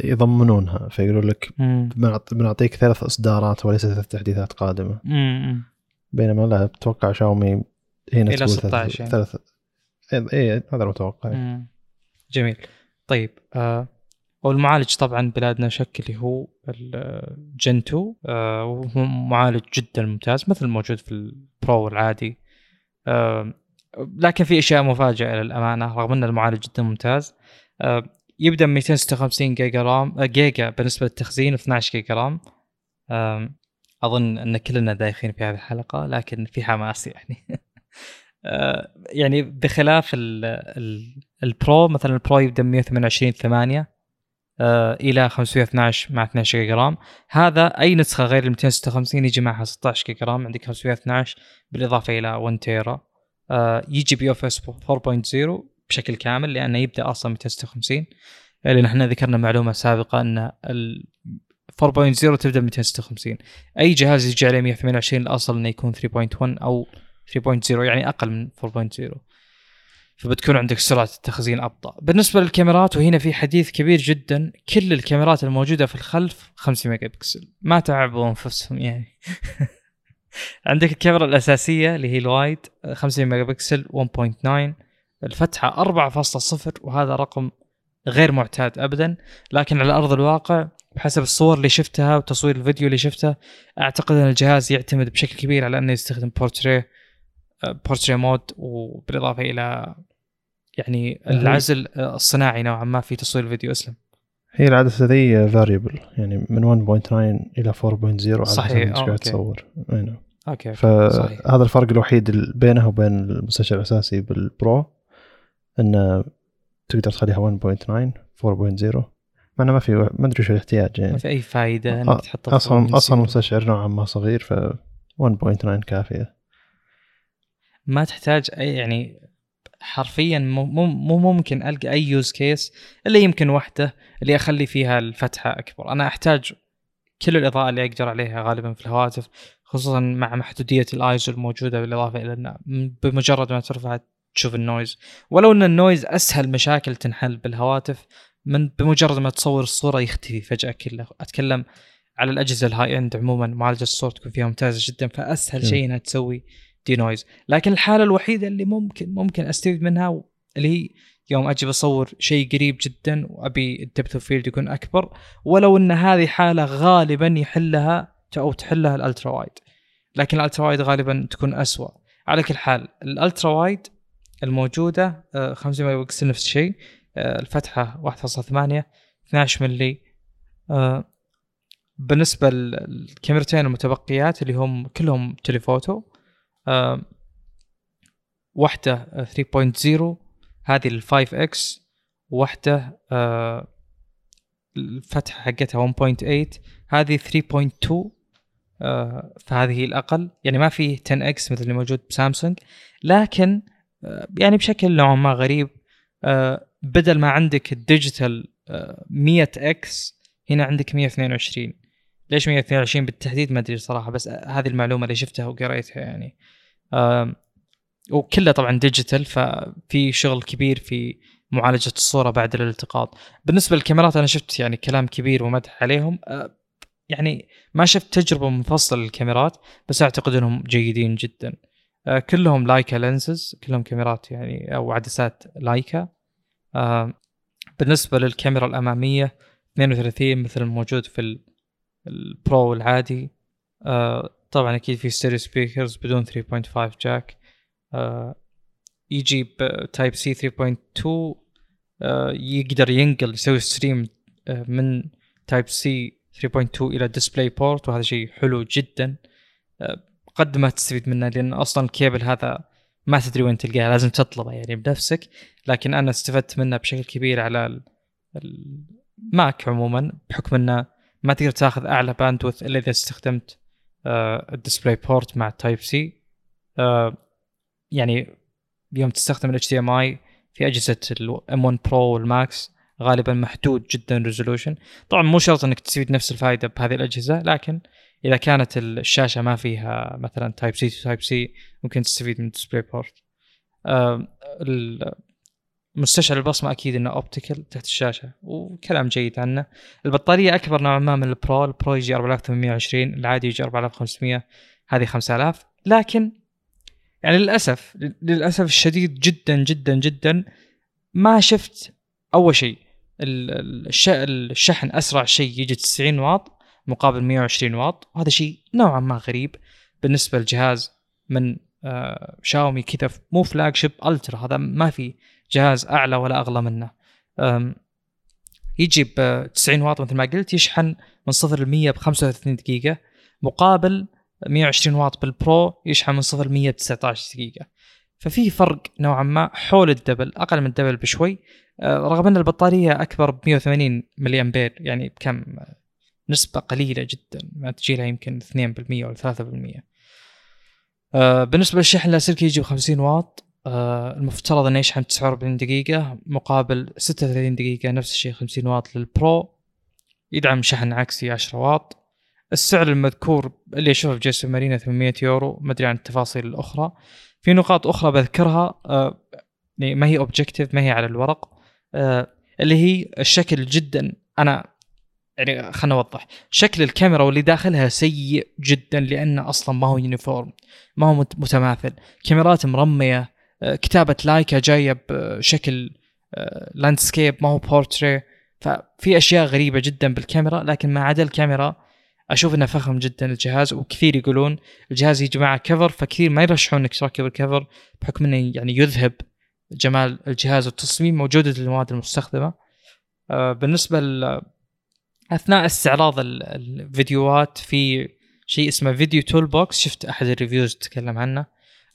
يضمنونها فيقولوا لك بنعطيك ثلاث إصدارات وليس ثلاث تحديثات قادمة. مم. بينما لا أتوقع شاومي هنا إلى 16 يعني. ثلاث اي هذا المتوقع. جميل. طيب آه والمعالج طبعا بلا أدنى شك اللي هو ال Gen 2 آه وهو معالج جدا ممتاز مثل الموجود في ال Pro العادي. آه لكن في أشياء مفاجئة للأمانة رغم أن المعالج جدا ممتاز. آه يبدأ ب 256 جيجا RAM آه جيجا بالنسبة للتخزين 12 جيجا RAM. أظن أن كلنا دايخين في هذه الحلقة لكن في حماس يعني. آه يعني بخلاف ال ال ال Pro مثلا ال Pro يبدأ ب 128 8 آه إلى 512 مع 12 جيجا RAM. هذا أي نسخة غير ال 256 يجي معها 16 جيجا RAM عندك 512 بالإضافة إلى 1 تيرا آه يجي ب UFS 4.0 بشكل كامل لأنه يبدأ أصلا 256 لأن إحنا ذكرنا معلومة سابقة إن ال 4.0 تبدأ 256 أي جهاز يجي عليه 128 الأصل إنه يكون 3.1 أو 3.0 يعني أقل من 4.0 فبتكون عندك سرعة التخزين أبطأ. بالنسبة للكاميرات وهنا في حديث كبير جدا كل الكاميرات الموجودة في الخلف 5 ميجا بكسل ما تعبوا أنفسهم يعني. عندك الكاميرا الأساسية اللي هي ال wide 5 ميجا بكسل 1.9 الفتحة 4.0 وهذا رقم غير معتاد ابدا. لكن على أرض الواقع بحسب الصور اللي شفتها وتصوير الفيديو اللي شفته أعتقد أن الجهاز يعتمد بشكل كبير على أنه يستخدم portrait portrait mode وبالإضافة إلى يعني العزل الصناعي نوعا ما في تصوير الفيديو أسلم. هي العدسة ذي variable يعني من 1.9 إلى 4.0 على صحيح. حسب قاعد تصور. نعم. okay فهذا الفرق الوحيد بينه وبين المستشعر الأساسي بال Pro انه تقدر تخليها 1.9 4.0 مع انه ما في ما أدري شو الاحتياج يعني. ما في أي فائده إنك تحطه أصلا أصلا المستشعر نوعا ما صغير ف 1.9 كافية. ما تحتاج اي يعني حرفيا مو مو ممكن ألقى أي use case إلا يمكن واحدة اللي أخلي فيها الفتحة أكبر. أنا أحتاج كل الإضاءة اللي أقدر عليها غالبا في الهواتف خصوصا مع محدودية الايزو الموجودة بالإضافة إلى ان بمجرد ما ترفع تشوف ال noise. ولو إن ال noise أسهل مشاكل تنحل بالهواتف من بمجرد ما تصور الصورة يختفي فجأة كله. أتكلم على الأجهزة ال high-end عموما معالجة الصور تكون فيها ممتازة جدا فأسهل شيء إنها تسوي denoise. لكن الحالة الوحيدة اللي ممكن ممكن أستفيد منها اللي هي يوم أجي بصور شيء قريب جدا وأبي ال depth of field يكون أكبر. ولو إن هذه حالة غالبا يحلها أو تحلها ال ultra wide. لكن ال ultra wide غالبا تكون اسوء على كل حال ال ultra wide الموجودة 5 ميجا بكسل نفس الشيء. آه، الفتحة 1.8 12 ملي. آه، بالنسبة للكاميرتين المتبقيات اللي هم كلهم telephoto واحدة 3.0 هذه ال 5 X واحدة آه، الفتحة حقتها 1.8 هذه 3.2 آه، فهذه هي الأقل. يعني ما في 10 X مثل اللي موجود بسامسونج. لكن آه، يعني بشكل نوعا ما غريب بدل ما عندك ال digital 100 X هنا عندك 122 ليش 122 بالتحديد؟ ما أدري صراحة بس هذه المعلومة اللي شفتها وقريتها يعني. وكله طبعا digital ففي شغل كبير في معالجة الصورة بعد الالتقاط. بالنسبة للكاميرات أنا شفت يعني كلام كبير ومدح عليهم. يعني ما شفت تجربة منفصلة للكاميرات بس أعتقد إنهم جيدين جدا. كلهم Leica lenses كلهم كاميرات يعني أو عدسات Leica بالنسبة للكاميرا الأمامية 32 مثل الموجود في ال Pro العادي. طبعا أكيد في stereo speakers بدون 3.5 jack آه يجي ب Type-C 3.2 آه يقدر ينقل يسوي stream آه من Type-C 3.2 إلى DisplayPort وهذا شيء حلو جدا. آه قد ما تستفيد منه لأن أصلا الكيبل هذا ما تدري وين تلقاه لازم تطلبه يعني بنفسك. لكن أنا استفدت منه بشكل كبير على ال Mac عموما بحكم إنه ما تقدر تاخذ أعلى bandwidth إلا إذا استخدمت ال DisplayPort مع Type-C يعني يوم تستخدم ال HDMI في أجهزة ال M 1 Pro وال Max غالبا محدود جدا resolution طبعا مو شرط إنك تستفيد نفس الفائده بهذه الأجهزة لكن إذا كانت الشاشة ما فيها مثلا Type-C to Type-C ممكن تستفيد من ال DisplayPort مستشعر البصمة أكيد إنه optical تحت الشاشة وكلام جيد عنه. البطارية أكبر نوعا ما من ال Pro ال Pro يجي 4820 العادي يجي 4500 هذه 5000 لكن يعني للأسف للأسف الشديد جدا جدا جدا ما شفت أول شيء. الشحن أسرع شيء يجي 90 واط. مقابل 120 واط وهذا شيء نوعا ما غريب بالنسبة للجهاز من آه شاومي كذا مو flagship Ultra هذا ما في جهاز أعلى ولا أغلى منه. يجي ب 90 واط مثل ما قلت يشحن من صفر ل 100 ب 35 دقيقة. مقابل 120 واط بال Pro يشحن من صفر ل 100 ب 19 دقيقة. ففي فرق نوعا ما حول ال double أقل من ال double بشوي. آه، رغم أن البطارية أكبر ب 180 ملي امبير يعني بكم نسبة قليلة جدا. ما تجي لها يمكن 2% ولا 3% آه بالنسبة للشحن اللاسلكي يجي ب 50 واط. آه المفترض إنه يشحن 49 دقيقة. مقابل 36 دقيقة نفس الشيء 50 واط لل Pro. يدعم شحن عكسي 10 واط. السعر المذكور اللي أشوفه في جي اس ام ارينا 800 يورو. ما أدري عن التفاصيل الأخرى. في نقاط أخرى بذكرها. آه يعني ما هي objective ما هي على الورق. آه اللي هي الشكل جدا. أنا يعني خلنا نوضح. شكل الكاميرا واللي داخلها سيء جدا لأنه أصلا ما هو uniform ما هو متماثل. كاميرات مرمية آه، كتابة لايكا جاية بشكل landscape آه، ما هو بورتري ففي أشياء غريبة جدا بالكاميرا لكن ما عدا الكاميرا أشوف إنه فخم جدا الجهاز. وكثير يقولون الجهاز يجي معه cover فكثير ما يرشحون إنك تركب ال cover بحكم إنه يعني يذهب جمال الجهاز. والتصميم وجوده المواد المستخدمة. آه، بالنسبة أثناء استعراض الفيديوهات في شيء اسمه video toolbox شفت أحد ال reviews تكلم عنه؟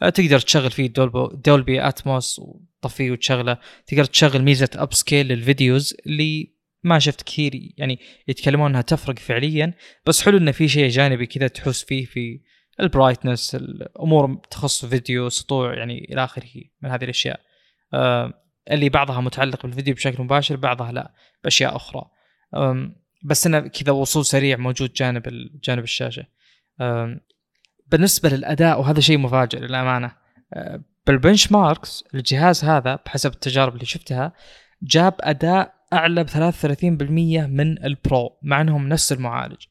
أه، تقدر تشغل فيه دولبي أتموس وتطفيه وتشغله. تقدر تشغل ميزة upscale لل videos اللي ما شفت كثير يعني يتكلمون إنها تفرق فعليا. بس حلو إنه في شيء جانبي كذا تحس فيه في ال brightness الأمور تخص فيديو سطوع يعني إلى آخره من هذه الأشياء. أه اللي بعضها متعلق بالفيديو بشكل مباشر بعضها لا بأشياء أخرى. بس إنه كذا وصول سريع موجود جانب جانب الشاشة. بالنسبة للأداء وهذا شيء مفاجئ للأمانة أه، بال benchmarks الجهاز هذا بحسب التجارب اللي شفتها جاب أداء أعلى ب 33% من ال Pro مع إنهم نفس المعالج.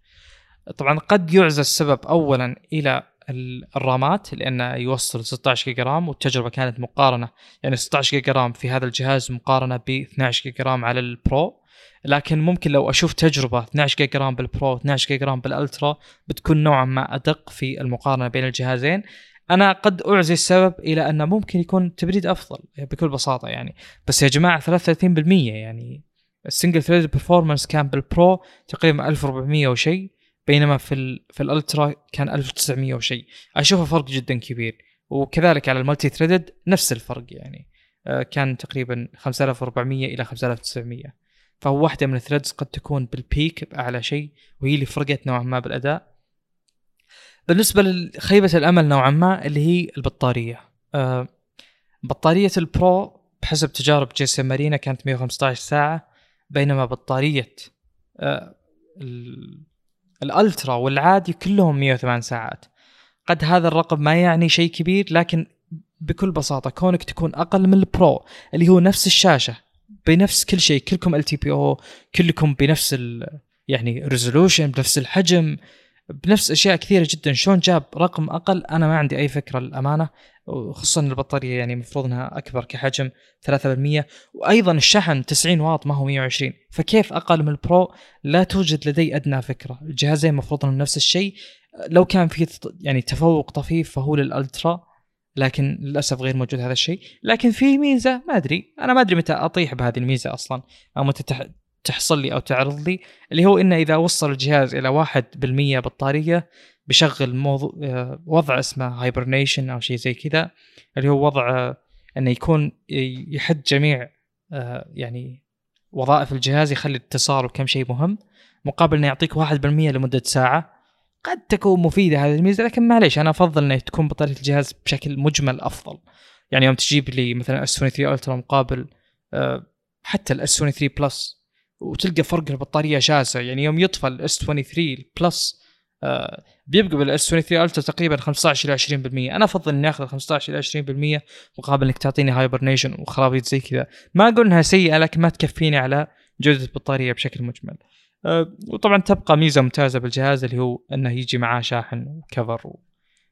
طبعا قد يعزى السبب اولا إلى ال RAMات لأنه يوصل 16 جيجا RAM والتجربة كانت مقارنة يعني 16 جيجا RAM في هذا الجهاز مقارنة ب 12 جيجا RAM على ال Pro. لكن ممكن لو أشوف تجربة 12 جيجا RAM بال Pro 12 جيجا RAM بال Ultra بتكون نوعا ما أدق في المقارنة بين الجهازين. أنا قد اعزي السبب إلى أنه ممكن يكون تبريد أفضل بكل بساطة يعني. بس يا جماعة 33% يعني ال single thread performance كان بال Pro تقريبا 1400 وشيء بينما في ال في ال Ultra كان 1900 وشيء أشوفه فرق جدا كبير. وكذلك على ال multi-threaded نفس الفرق يعني. آه، كان تقريبا 5400 إلى 5900 فهو واحدة من ال threads قد تكون بال peak بأعلى شيء وهي اللي فرقت نوعا ما بالأداء. بالنسبة لخيبه الأمل نوعا ما اللي هي البطارية. آه بطارية ال Pro بحسب تجارب جي اس ام ارينا كانت 115 ساعة بينما بطارية آه ال Ultra والعادي كلهم 108 ساعات. قد هذا الرقم ما يعني شيء كبير لكن بكل بساطة كونك تكون أقل من ال Pro اللي هو نفس الشاشة بنفس كل شيء كلكم LTPO كلكم بنفس ال يعني resolution بنفس الحجم بنفس أشياء كثيرة جدا. شلون جاب رقم أقل؟ أنا ما عندي أي فكرة للأمانة وخصوصا البطارية يعني المفروض إنها أكبر كحجم 3% وأيضا الشحن 90 واط ما هو 120 فكيف أقل من ال Pro؟ لا توجد لدي أدنى فكرة. الجهازين المفروض إنهم نفس الشيء. لو كان في يعني تفوق طفيف فهو لل Ultra. لكن للأسف غير موجود هذا الشيء. لكن في ميزة ما أدري. أنا ما أدري متى أطيح بهذه الميزة أصلا أو متى تحصل لي أو تعرض لي اللي هو إنه إذا وصل الجهاز إلى 1% بطارية يشغل موضوع آه، وضع اسمه hibernation أو شيء زي كذا اللي هو وضع آه، إنه يكون يحد جميع آه، يعني وظائف الجهاز يخلي الاتصال وكم شيء مهم مقابل إنه يعطيك 1% لمدة ساعة. قد تكون مفيدة هذه الميزة لكن معليش أنا أفضل انه تكون بطارية الجهاز بشكل مجمل أفضل. يعني يوم تجيب لي مثلا S 23 Ultra مقابل حتى ال S 23 Plus وتلقى فرق البطارية شاسع يعني يوم يطفى ال S 23 Plus آه، بيبقى بال S 23 Ultra تقريبا 15 إلى 20% أنا أفضل إني آخذ 15 إلى 20% مقابل إنك تعطيني hibernation وخرابيط زي كذا. ما أقول إنها سيئة لكن ما تكفيني على جودة البطارية بشكل مجمل. وطبعا تبقى ميزة ممتازة بالجهاز اللي هو إنه يجي معاه شاحن وكفر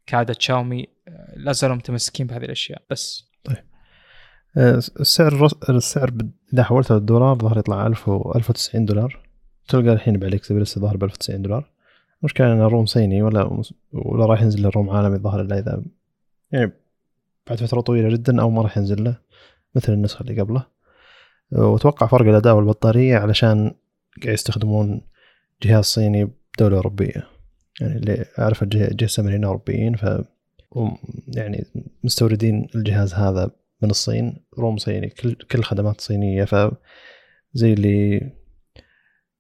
كعاده شاومي. أه لا زالوا متمسكين بهذه الأشياء بس. طيب. أه السعر السعر إذا حولته للدولار ظهر يطلع 1000 و 1090 دولار. تلقى الحين بعليك سبيل لسه ظهر ب 1090 دولار. المشكلة انه روم صيني ولا ولا راح ينزل له روم عالمي الظاهر إلا إذا يعني بعد فترة طويلة جدا أو ما راح ينزل له مثل النسخة اللي قبله. وأتوقع فرق الأداء والبطارية علشان قاعد يستخدمون جهاز صيني بدولة أوروبية. يعني اللي اعرف جي سمرين أوروبيين ف يعني مستوردين الجهاز هذا من الصين روم صيني كل كل خدمات صينية. ف زي اللي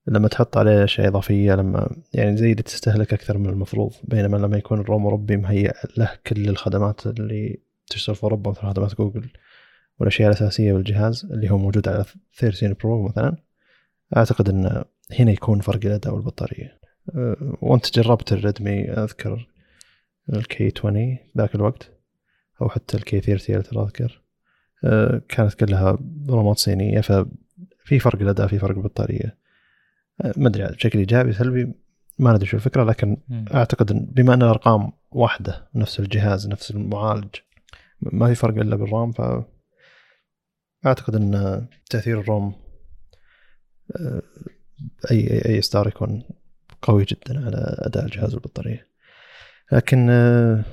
لما تحط عليه أشياء إضافية لما يعني زي اللي تستهلك أكثر من المفروض بينما لما يكون الروم أوروبي مهيئ له كل الخدمات اللي تشتغل في أوروبا مثل خدمات جوجل والأشياء الأساسية بالجهاز اللي هو موجود على 13 Pro مثلا. أعتقد إن هنا يكون فرق الأداء والبطارية. أه، وأنت جربت الريدمي أذكر ال K 20 ذاك الوقت أو حتى ال K 30 أذكر. أه، كانت كلها ROMات صينية ففي فرق الأداء في فرق البطارية. ما أدري بشكل إيجابي سلبي ما ندري شو الفكرة لكن م. أعتقد بما أن الأرقام واحدة نفس الجهاز نفس المعالج ما في فرق إلا بال RAM ف أعتقد إن تأثير ال ROM اي اي ستار يكون قوي جدا على أداء الجهاز والبطاريه لكن آه،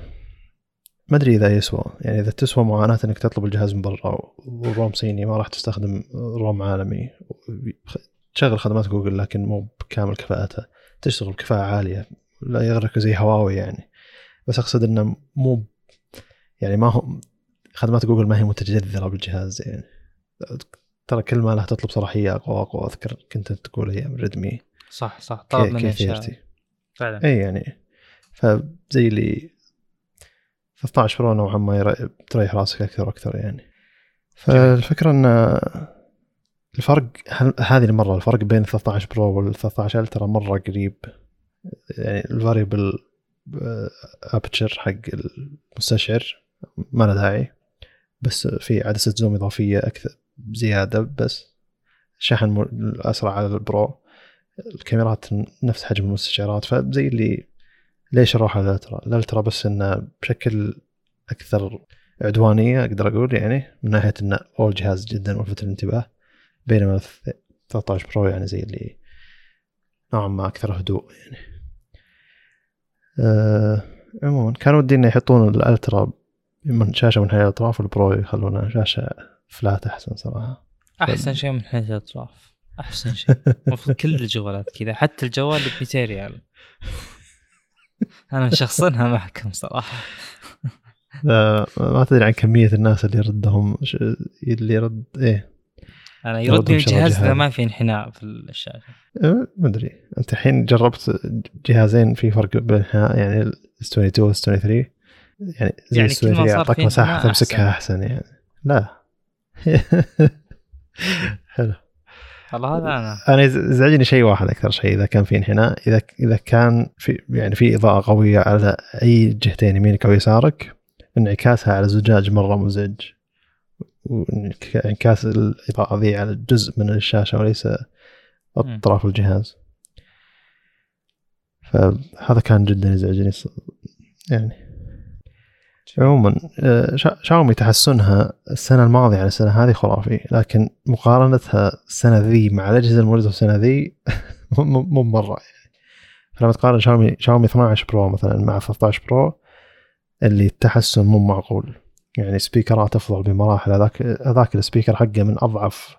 ما أدري إذا يسوى. يعني إذا تسوى معاناة إنك تطلب الجهاز من برا وال ROM صيني ما راح تستخدم ROM عالمي. تشغل خدمات جوجل لكن مو بكامل كفاءتها. تشتغل بكفاءة عالية. لا يغرك زي هواوي يعني. بس أقصد إنه مو يعني ما هو خدمات جوجل ما هي متجذرة بالجهاز يعني. ترى كل ما لها تطلب صلاحية أقوى اقوى أذكر كنت تقول أيام ريدمي صح صح. طلب مني فعلا. اي يعني. فزي اللي 13 Pro نوعا ما تريح راسك أكثر وأكثر يعني. فالفكرة إن الفرق هذه المرة الفرق بين 13 Pro وال 13 Ultra مرة قريب. يعني ال variable aperture حق المستشعر ما له داعي. بس في عدسة zoom إضافية أكثر زيادة بس شحن اسرع على ال Pro. الكاميرات نفس حجم المستشعرات فزي اللي ليش أروح على ال Ultra؟ ال Ultra بس إنه بشكل أكثر عدوانية أقدر أقول يعني من ناحية انه أول جهاز جدا ملفت للانتباه بينما 13 Pro يعني زي اللي نوعا ما أكثر هدوء يعني. أه عموما كان ودي إنه يحطون ال Ultra من شاشة منحنية الأطراف وال Pro يخلونها شاشة flat أحسن صراحة. أحسن شيء منحنية الأطراف. أحسن شيء. المفروض كل الجوالات كذا حتى الجوال ب 200 ريال أنا مشخصنها معكم صراحة ما تدري عن كمية الناس اللي يردهم اللي يرد إيه. أنا يرد الجهاز إذا ما في انحناء في الشاشة. أه، ما أدري. أنت الحين جربت جهازين في فرق بينها يعني ال 22 وال 23 يعني زي يعني 23 يعطيك مساحة تمسكها أحسن يعني. لا. حلو. والله هذا أنا. أنا يزعجني شيء واحد أكثر شيء إذا كان في انحناء إذا إذا كان في يعني في إضاءة قوية على أي جهتين يمينك أو يسارك انعكاسها على الزجاج مرة مزعج. وانعكاس الإضاءة ذي على جزء من الشاشة وليس أطراف الجهاز. فهذا كان جدا يزعجني يعني. عموما آه، شاومي تحسنها السنة الماضية عن السنة هذه خرافي لكن مقارنتها السنة ذي مع الاجهزه الموجوده السنة ذي مو مرة يعني. فلما تقارن شاومي شاومي 12 Pro مثلا مع 13 Pro اللي التحسن مو معقول. يعني سبيكرات أفضل بمراحل. هذاك هذاك ال speaker حقه من أضعف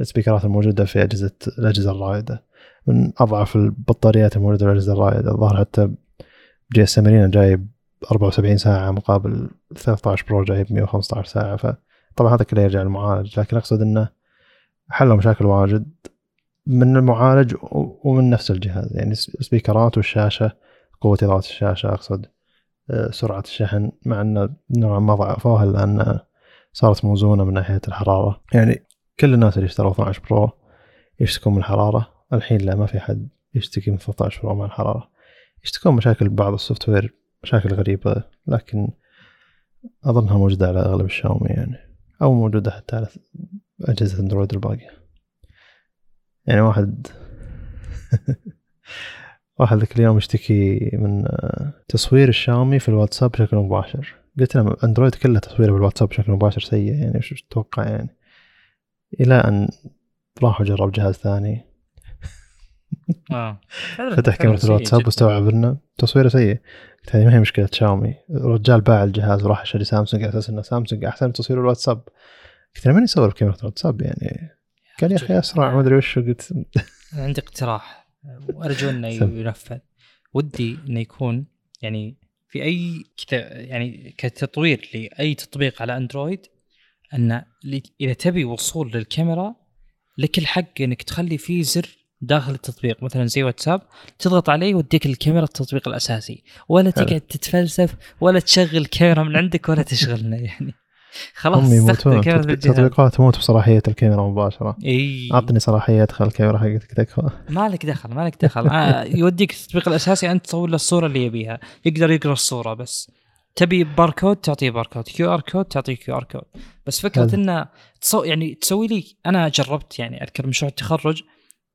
السبيكرات الموجودة في أجهزة الأجهزة الرائدة. من أضعف البطاريات الموجودة في الأجهزة الرائدة. الظاهر حتى GS جايب 74 ساعة مقابل 13 Pro جايب 115 ساعة. فطبعا هذا كله يرجع للمعالج لكن أقصد إنه حلوا مشاكل واجد من المعالج ومن نفس الجهاز. يعني السبيكرات والشاشة قوة إضاءة الشاشة أقصد آه، سرعة الشحن مع إنه نوعا ما ضعفوها لأن صارت موزونة من ناحية الحرارة. يعني كل الناس اللي اشتروا 12 Pro يشتكون من الحرارة. الحين لا ما في حد يشتكي من 13 Pro من الحرارة. يشتكون مشاكل بعض ال software مشاكل غريبة لكن أظنها موجودة على أغلب الشاومي يعني أو موجودة حتى على أجهزة أندرويد الباقية. يعني واحد واحد ذاك اليوم يشتكي من تصوير الشاومي في الواتساب بشكل مباشر. قلت له أندرويد كله تصويره بالواتساب بشكل مباشر سيء يعني وش تتوقع يعني؟ إلى أن راح جرب جهاز ثاني. آه. فتح كاميرا الواتساب واستوعب انه تصويره سيء. هذه ما هي مشكلة شاومي؟ الرجال باع الجهاز وراح اشتري سامسونج على أساس إنه سامسونج أحسن تصوير الواتساب. قلت أنا ماني يصور بكاميرا الواتساب يعني. قال يا أخي أسرع ما أدري وش قلت عندي اقتراح. وارجو إنه ينفذ. ودي إنه يكون يعني في أي كذا يعني كتطوير لأي تطبيق على أندرويد ان إذا تبي وصول للكاميرا لك الحق إنك تخلي فيه زر داخل التطبيق. مثلا زي واتساب تضغط عليه يوديك الكاميرا التطبيق الأساسي. ولا تقعد تتفلسف ولا تشغل كاميرا من عندك ولا تشغلنا يعني. خلاص هم يموتون تطبيقات تموت بصلاحية الكاميرا مباشرة. إي. أعطني صلاحية أدخل الكاميرا حقتك تكفى. مالك دخل مالك دخل. آه يوديك التطبيق الأساسي أنت تصور له الصورة اللي يبيها. يقدر يقرأ الصورة بس. تبي باركود تعطيه باركود QR code تعطيه QR code بس فكرة إنه تصو يعني تسوي لي أنا جربت يعني أذكر مشروع التخرج.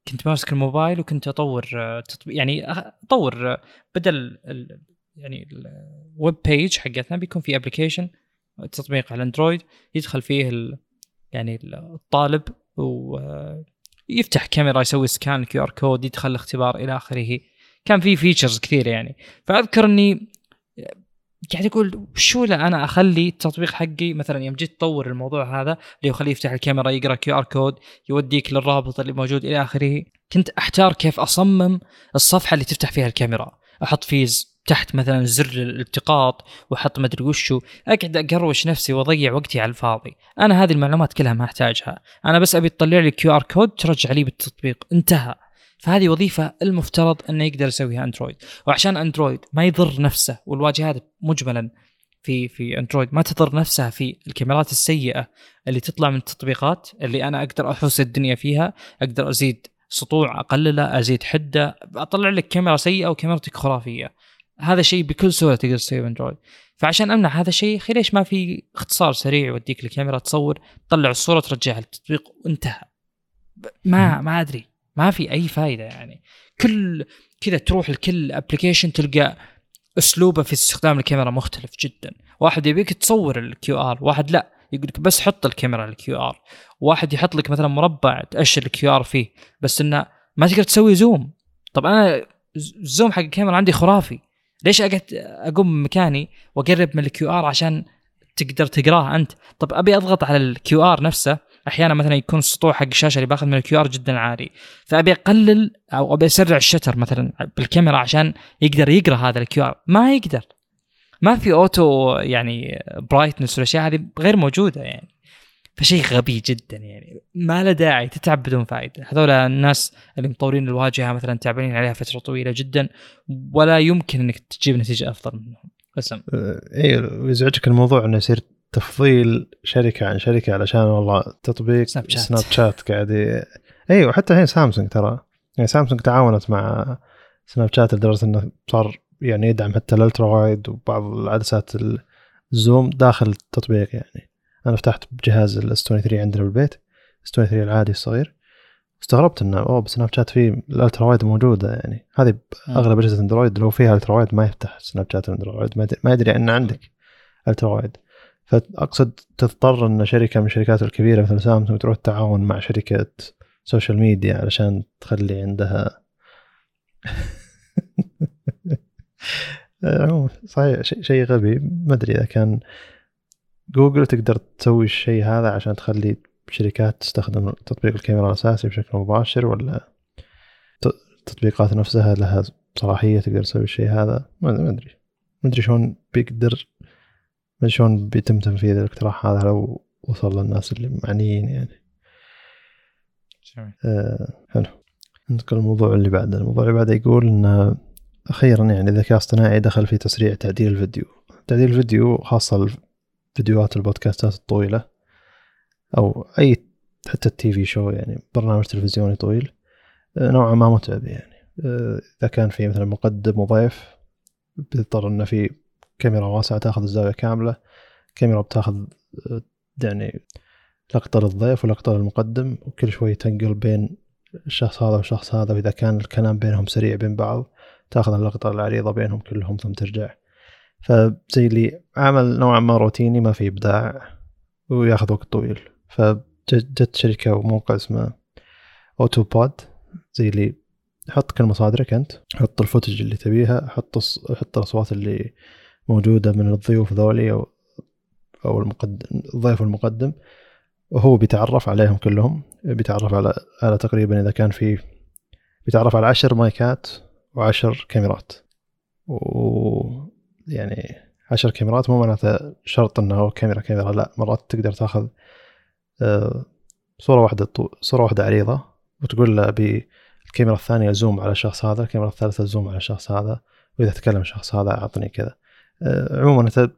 كنت ماسك الموبايل وكنت أطور آه، تطبيق يعني أطور آه، بدل ال يعني ال web page حقتنا بيكون في application تطبيق على الاندرويد يدخل فيه ال يعني الطالب ويفتح كاميرا يسوي scan QR code يدخل الاختبار إلى آخره. كان في features كثير يعني. فأذكر إني قاعد أقول شو لا أنا أخلي التطبيق حقي مثلا يوم جيت تطور الموضوع هذا اللي يخليه يفتح الكاميرا يقرأ QR code يوديك للرابط اللي موجود إلى آخره. كنت أحتار كيف أصمم الصفحة اللي تفتح فيها الكاميرا. أحط فيه تحت مثلا زر الالتقاط وأحط ما أدري وشو. أقعد أقروش نفسي وأضيع وقتي على الفاضي. أنا هذه المعلومات كلها ما أحتاجها. أنا بس أبي تطلع لي QR code ترجع لي بالتطبيق. انتهى. فهذه وظيفة المفترض إنه يقدر يسويها أندرويد. وعشان أندرويد ما يضر نفسه والواجهات مجملا في في أندرويد ما تضر نفسها في الكاميرات السيئة اللي تطلع من التطبيقات اللي أنا أقدر أحوس الدنيا فيها أقدر أزيد سطوع أقلله أزيد حدة أطلع لك كاميرا سيئة وكاميرتك خرافية. هذا شيء بكل سهولة تقدر تسويه بأندرويد. فعشان أمنع هذا الشيء خي ليش ما في اختصار سريع يوديك الكاميرا تصور تطلع الصورة ترجعها للتطبيق وانتهى. ما ما أدري. ما في أي فائده يعني. كل كذا تروح لكل ابلكيشن تلقى أسلوبه في استخدام الكاميرا مختلف جدا. واحد يبيك تصور ال QR واحد لا يقول لك بس حط الكاميرا ال QR واحد يحط لك مثلا مربع تأشر ال QR فيه بس إنه ما تقدر تسوي zoom. طب أنا ال zoom حق الكاميرا عندي خرافي. ليش أقعد أقوم مكاني وأقرب من ال QR عشان تقدر تقراه أنت؟ طب أبي أضغط على ال QR نفسه أحيانا مثلا يكون السطوع حق الشاشة اللي بأخذ من ال QR جدا عالي. فأبي أقلل أو أبي أسرع ال shutter مثلا بالكاميرا عشان يقدر يقرأ هذا ال QR. ما يقدر. ما في auto يعني brightness والاشياء هذه غير موجودة يعني. فشيء غبي جدا يعني. ما له داعي تتعب بدون فائده هذول الناس اللي مطورين الواجهة مثلا تعبانين عليها فترة طويلة جدا ولا يمكن إنك تجيب نتيجة أفضل منهم. قسم أيوه ويزعجك الموضوع إنه يصير تفضيل شركة عن شركة علشان والله تطبيق سناب شات, سناب شات قاعد ي... أيوه حتى الحين سامسونج ترى. يعني سامسونج تعاونت مع سناب شات لدرجة إنه صار يعني يدعم حتى ال ultra wide وبعض العدسات ال zoom داخل التطبيق يعني. أنا فتحت بجهاز ال S 23 عندنا بالبيت. S 23 العادي الصغير. استغربت إنه أوه بسناب شات فيه ال ultra wide موجودة يعني. هذه أغلب أجهزة اندرويد لو فيها ultra wide ما يفتح سناب شات اندرويد ما يدري عنه عندك ultra wide. فأقصد تضطر أن شركة من الشركات الكبيرة مثل سامسونج تروح تتعاون مع شركة social media علشان تخلي عندها صحيح شيء غبي. ما أدري إذا كان جوجل تقدر تسوي الشيء هذا عشان تخلي شركات تستخدم تطبيق الكاميرا الأساسي بشكل مباشر ولا التطبيقات نفسها لها صلاحية تقدر تسوي الشيء هذا؟ ما أدري ما أدري شلون بيقدر شلون بيتم تنفيذ الاقتراح هذا لو وصل للناس اللي معنيين يعني. آه حلو. ننتقل للموضوع اللي بعده. الموضوع اللي بعده يقول إن أخيرا يعني الذكاء الاصطناعي دخل في تسريع تعديل الفيديو. تعديل الفيديو خاصة الفيديوهات البودكاستات الطويلة أو أي حتى التي في شو يعني برنامج تلفزيوني طويل آه، نوعا ما متعب يعني. آه، إذا كان في مثلا مقدم وضيف بيضطر إنه في كاميرا واسعة تاخذ الزاوية كاملة كاميرا بتاخذ آه، يعني لقطة للضيف ولقطة للمقدم وكل شوي تنقل بين الشخص هذا والشخص هذا وإذا كان الكلام بينهم سريع بين بعض تاخذ اللقطة العريضة بينهم كلهم ثم ترجع. فزي اللي عمل نوعا ما روتيني ما في إبداع وياخذ وقت طويل. فجت شركة وموقع اسمه AutoPod زي اللي حط كل مصادرك أنت حط ال footage اللي تبيها حط حط الأصوات اللي موجودة من الضيوف ذولي أو أو المقدم الضيف المقدم وهو بيتعرف عليهم كلهم بيتعرف على على تقريبا إذا كان في بيتعرف على عشر مايكات وعشر كاميرات. و يعني عشر كاميرات مو معناته شرط إنه كاميرا كاميرا لا مرات تقدر تاخذ آه، صورة واحدة صورة واحدة عريضة وتقول له بالكاميرا الثانية زوم على الشخص هذا الكاميرا الثالثة زوم على الشخص هذا وإذا تكلم الشخص هذا أعطني كذا. عموما انت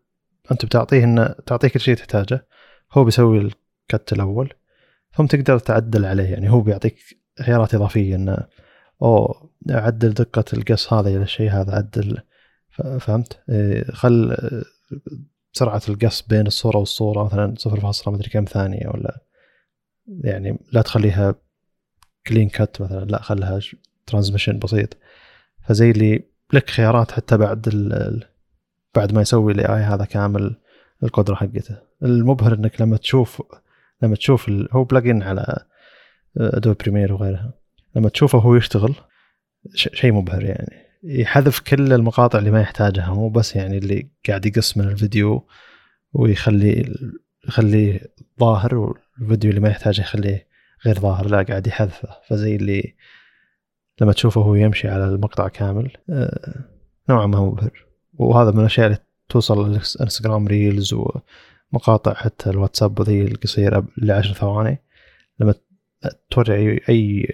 أنت بتعطيه انه تعطيه كل شيء تحتاجه هو بيسوي الكت الأول ثم تقدر تعدل عليه يعني هو بيعطيك خيارات إضافية انه أو عدل دقة القص هذا إلى الشيء هذا عدل. فهمت؟ إيه، خل سرعة القص بين الصورة والصورة مثلا صفر فاصلة مدري كم ثانية ولا يعني لا تخليها clean cut مثلا لا خلها transition بسيط. فزي اللي لك خيارات حتى بعد ال بعد ما يسوي ال AI هذا كامل القدرة حقته. المبهر إنك لما تشوف لما تشوف. هو plugin على Adobe Premiere وغيرها. لما تشوفه هو يشتغل شيء مبهر يعني. يحذف كل المقاطع اللي ما يحتاجها مو بس يعني اللي قاعد يقص من الفيديو ويخلي يخليه ظاهر والفيديو اللي ما يحتاجه يخليه غير ظاهر لا قاعد يحذفه. فزي اللي لما تشوفه هو يمشي على المقطع كامل آه، نوعا ما مبهر. وهذا من الأشياء اللي توصل للانستغرام reels ومقاطع حتى الواتساب وذي القصيره لعشر ثواني. لما توري أي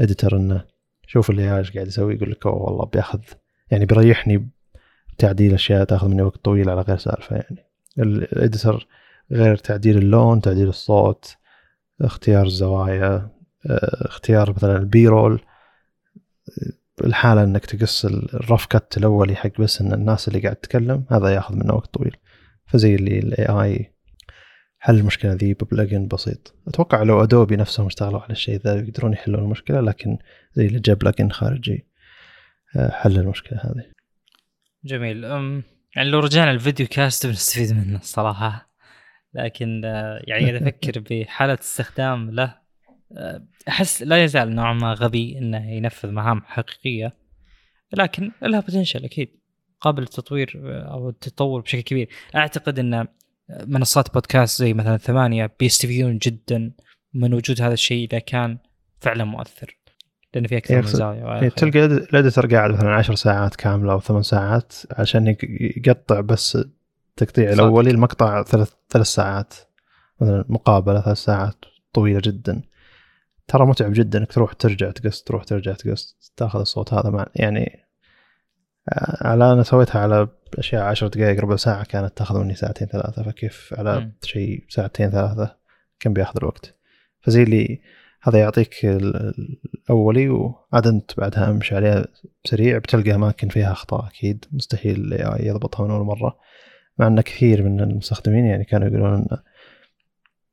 editor إنه شوف اللي إيش قاعد يسوي يقول لك والله بياخذ يعني بيريحني تعديل أشياء تاخذ مني وقت طويل على غير سالفة يعني. ال editor غير تعديل اللون تعديل الصوت اختيار الزوايا آه، اختيار مثلا ال B-roll الحالة إنك تقص ال rough cut الاولي حق بس إن الناس اللي قاعد تتكلم هذا ياخذ منه وقت طويل. فزي اللي ال AI حل المشكلة ذي ب plugin بسيط. أتوقع لو Adobe نفسهم اشتغلوا على الشيء ذا يقدرون يحلون المشكلة لكن زي اللي جاب بلجن خارجي آه، حل المشكلة هذه. جميل. أم يعني لو رجعنا الفيديو كاست بنستفيد منه الصراحه لكن آه، يعني اذا أفكر بحالة استخدام له أحس لا يزال نوعا ما غبي إنه ينفذ مهام حقيقية لكن لها بوتنشل أكيد قابل للتطوير أو التطور بشكل كبير. أعتقد إن منصات بودكاست زي مثلا ثمانية بيستفيدون جدا من وجود هذا الشيء إذا كان فعلا مؤثر لأن في أكثر من زاوية. تلقى الاديتر قاعد مثلا 10 ساعات كاملة أو ثمان ساعات عشان يقطع بس التقطيع الاولي المقطع ثلاث ثلاث ساعات مثلا مقابلة ثلاث ساعات طويلة جدا. ترى متعب جدا إنك تروح ترجع تقص تروح ترجع تقص. تاخذ الصوت هذا مع يعني آه، على أنا سويتها على أشياء عشر دقائق ربع ساعة كانت تاخذ مني ساعتين ثلاثة. فكيف على شيء ساعتين ثلاثة؟ كم بياخذ الوقت؟ فزي اللي هذا يعطيك الأولي وعاد انت بعدها أمشي عليها سريع. بتلقى أماكن فيها أخطاء أكيد. مستحيل يضبطها من أول مرة. مع إن كثير من المستخدمين يعني كانوا يقولون انه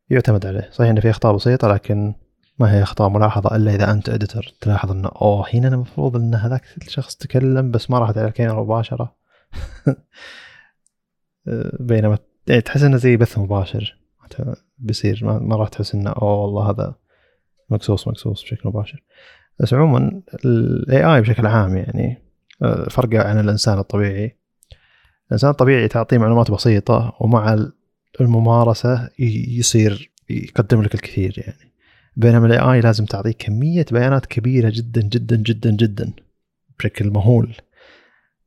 يعتمد عليه. صحيح انه في أخطاء بسيطة لكن ما هي أخطاء ملاحظة إلا إذا أنت اديتور تلاحظ انه أوه هنا المفروض إن هذاك الشخص تكلم بس ما راحت على الكاميرا مباشرة. آه، بينما يعني تحس إنه زي بث مباشر. بيصير ما راح تحس إنه أوه والله هذا مقصوص مقصوص بشكل مباشر. بس عموما ال AI بشكل عام يعني آه، فرقه عن الإنسان الطبيعي. الإنسان الطبيعي تعطيه معلومات بسيطة ومع الممارسة يصير يقدم لك الكثير يعني. بينما ال AI لازم تعطيه كمية بيانات كبيرة جدا جدا جدا جدا بشكل مهول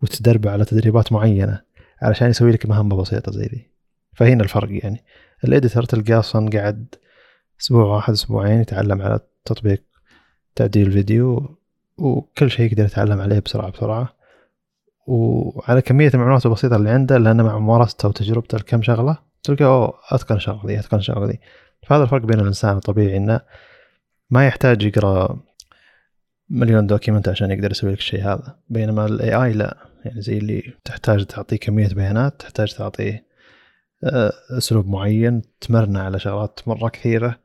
وتدربه على تدريبات معينة علشان يسوي لك مهمة بسيطة زي ذي فهنا الفرق يعني. الاديتر تلقاه أصلا قاعد أسبوع واحد أسبوعين يتعلم على تطبيق تعديل الفيديو وكل شيء يقدر يتعلم عليه بسرعة بسرعة. وعلى كمية المعلومات البسيطة اللي عنده لأنه مع ممارسته وتجربته لكم شغلة تلقى أوه أتقن شغله ذي أتقن شغله ذي فهذا الفرق بين الإنسان الطبيعي إنه ما يحتاج يقرأ مليون document عشان يقدر يسوي لك الشيء هذا. بينما ال AI لا. يعني زي اللي تحتاج تعطيه كمية بيانات تحتاج تعطيه آه، أسلوب معين تمرنه على شغلات مرة كثيرة.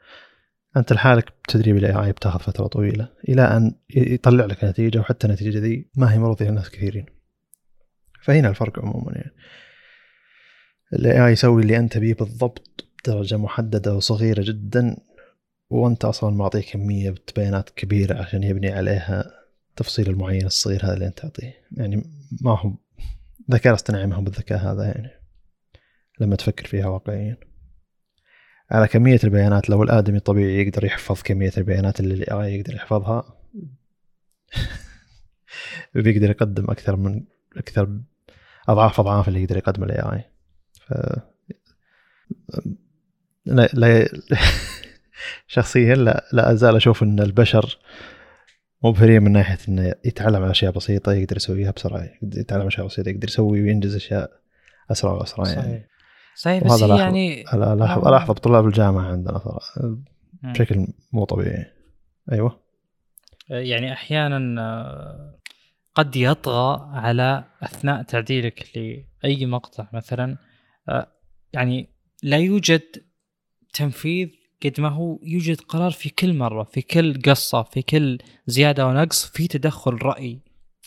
أنت لحالك بتدريب ال AI بتاخذ فترة طويلة إلى أن يطلع لك نتيجة وحتى النتيجه دي ما هي مرضية لناس كثيرين. فهنا الفرق عموما يعني. ال AI يسوي اللي أنت تبيه بالضبط. بدرجه محددة وصغيرة جدا وأنت أصلا معطيه كمية بيانات كبيرة عشان يبني عليها التفصيل المعين الصغير هذا اللي أنت تعطيه. يعني ما هو ذكاء اصطناعي ما هو بالذكاء هذا يعني لما تفكر فيها واقعيا. على كمية البيانات لو الآدمي الطبيعي يقدر يحفظ كمية البيانات اللي ال AI يقدر يحفظها بيقدر يقدم أكثر من أكثر أضعاف أضعاف اللي يقدر يقدمه ال AI ف لا, لا شخصيا لا لا أزال أشوف أن البشر مبهرين من ناحية أنه يتعلم على أشياء بسيطة يقدر يسويها بسرعة يتعلم أشياء بسيطة يقدر يسوي وينجز أشياء أسرع وأسرع يعني. صحيح. صحيح بس هي يعني الاحظ الاحظ بطلاب الجامعة عندنا صراحة بشكل مو طبيعي. أيوه. يعني أحيانا آه، قد يطغى على أثناء تعديلك لأي مقطع مثلا آه، يعني لا يوجد تنفيذ قد ما هو يوجد قرار في كل مرة في كل قصة في كل زيادة ونقص في تدخل رأي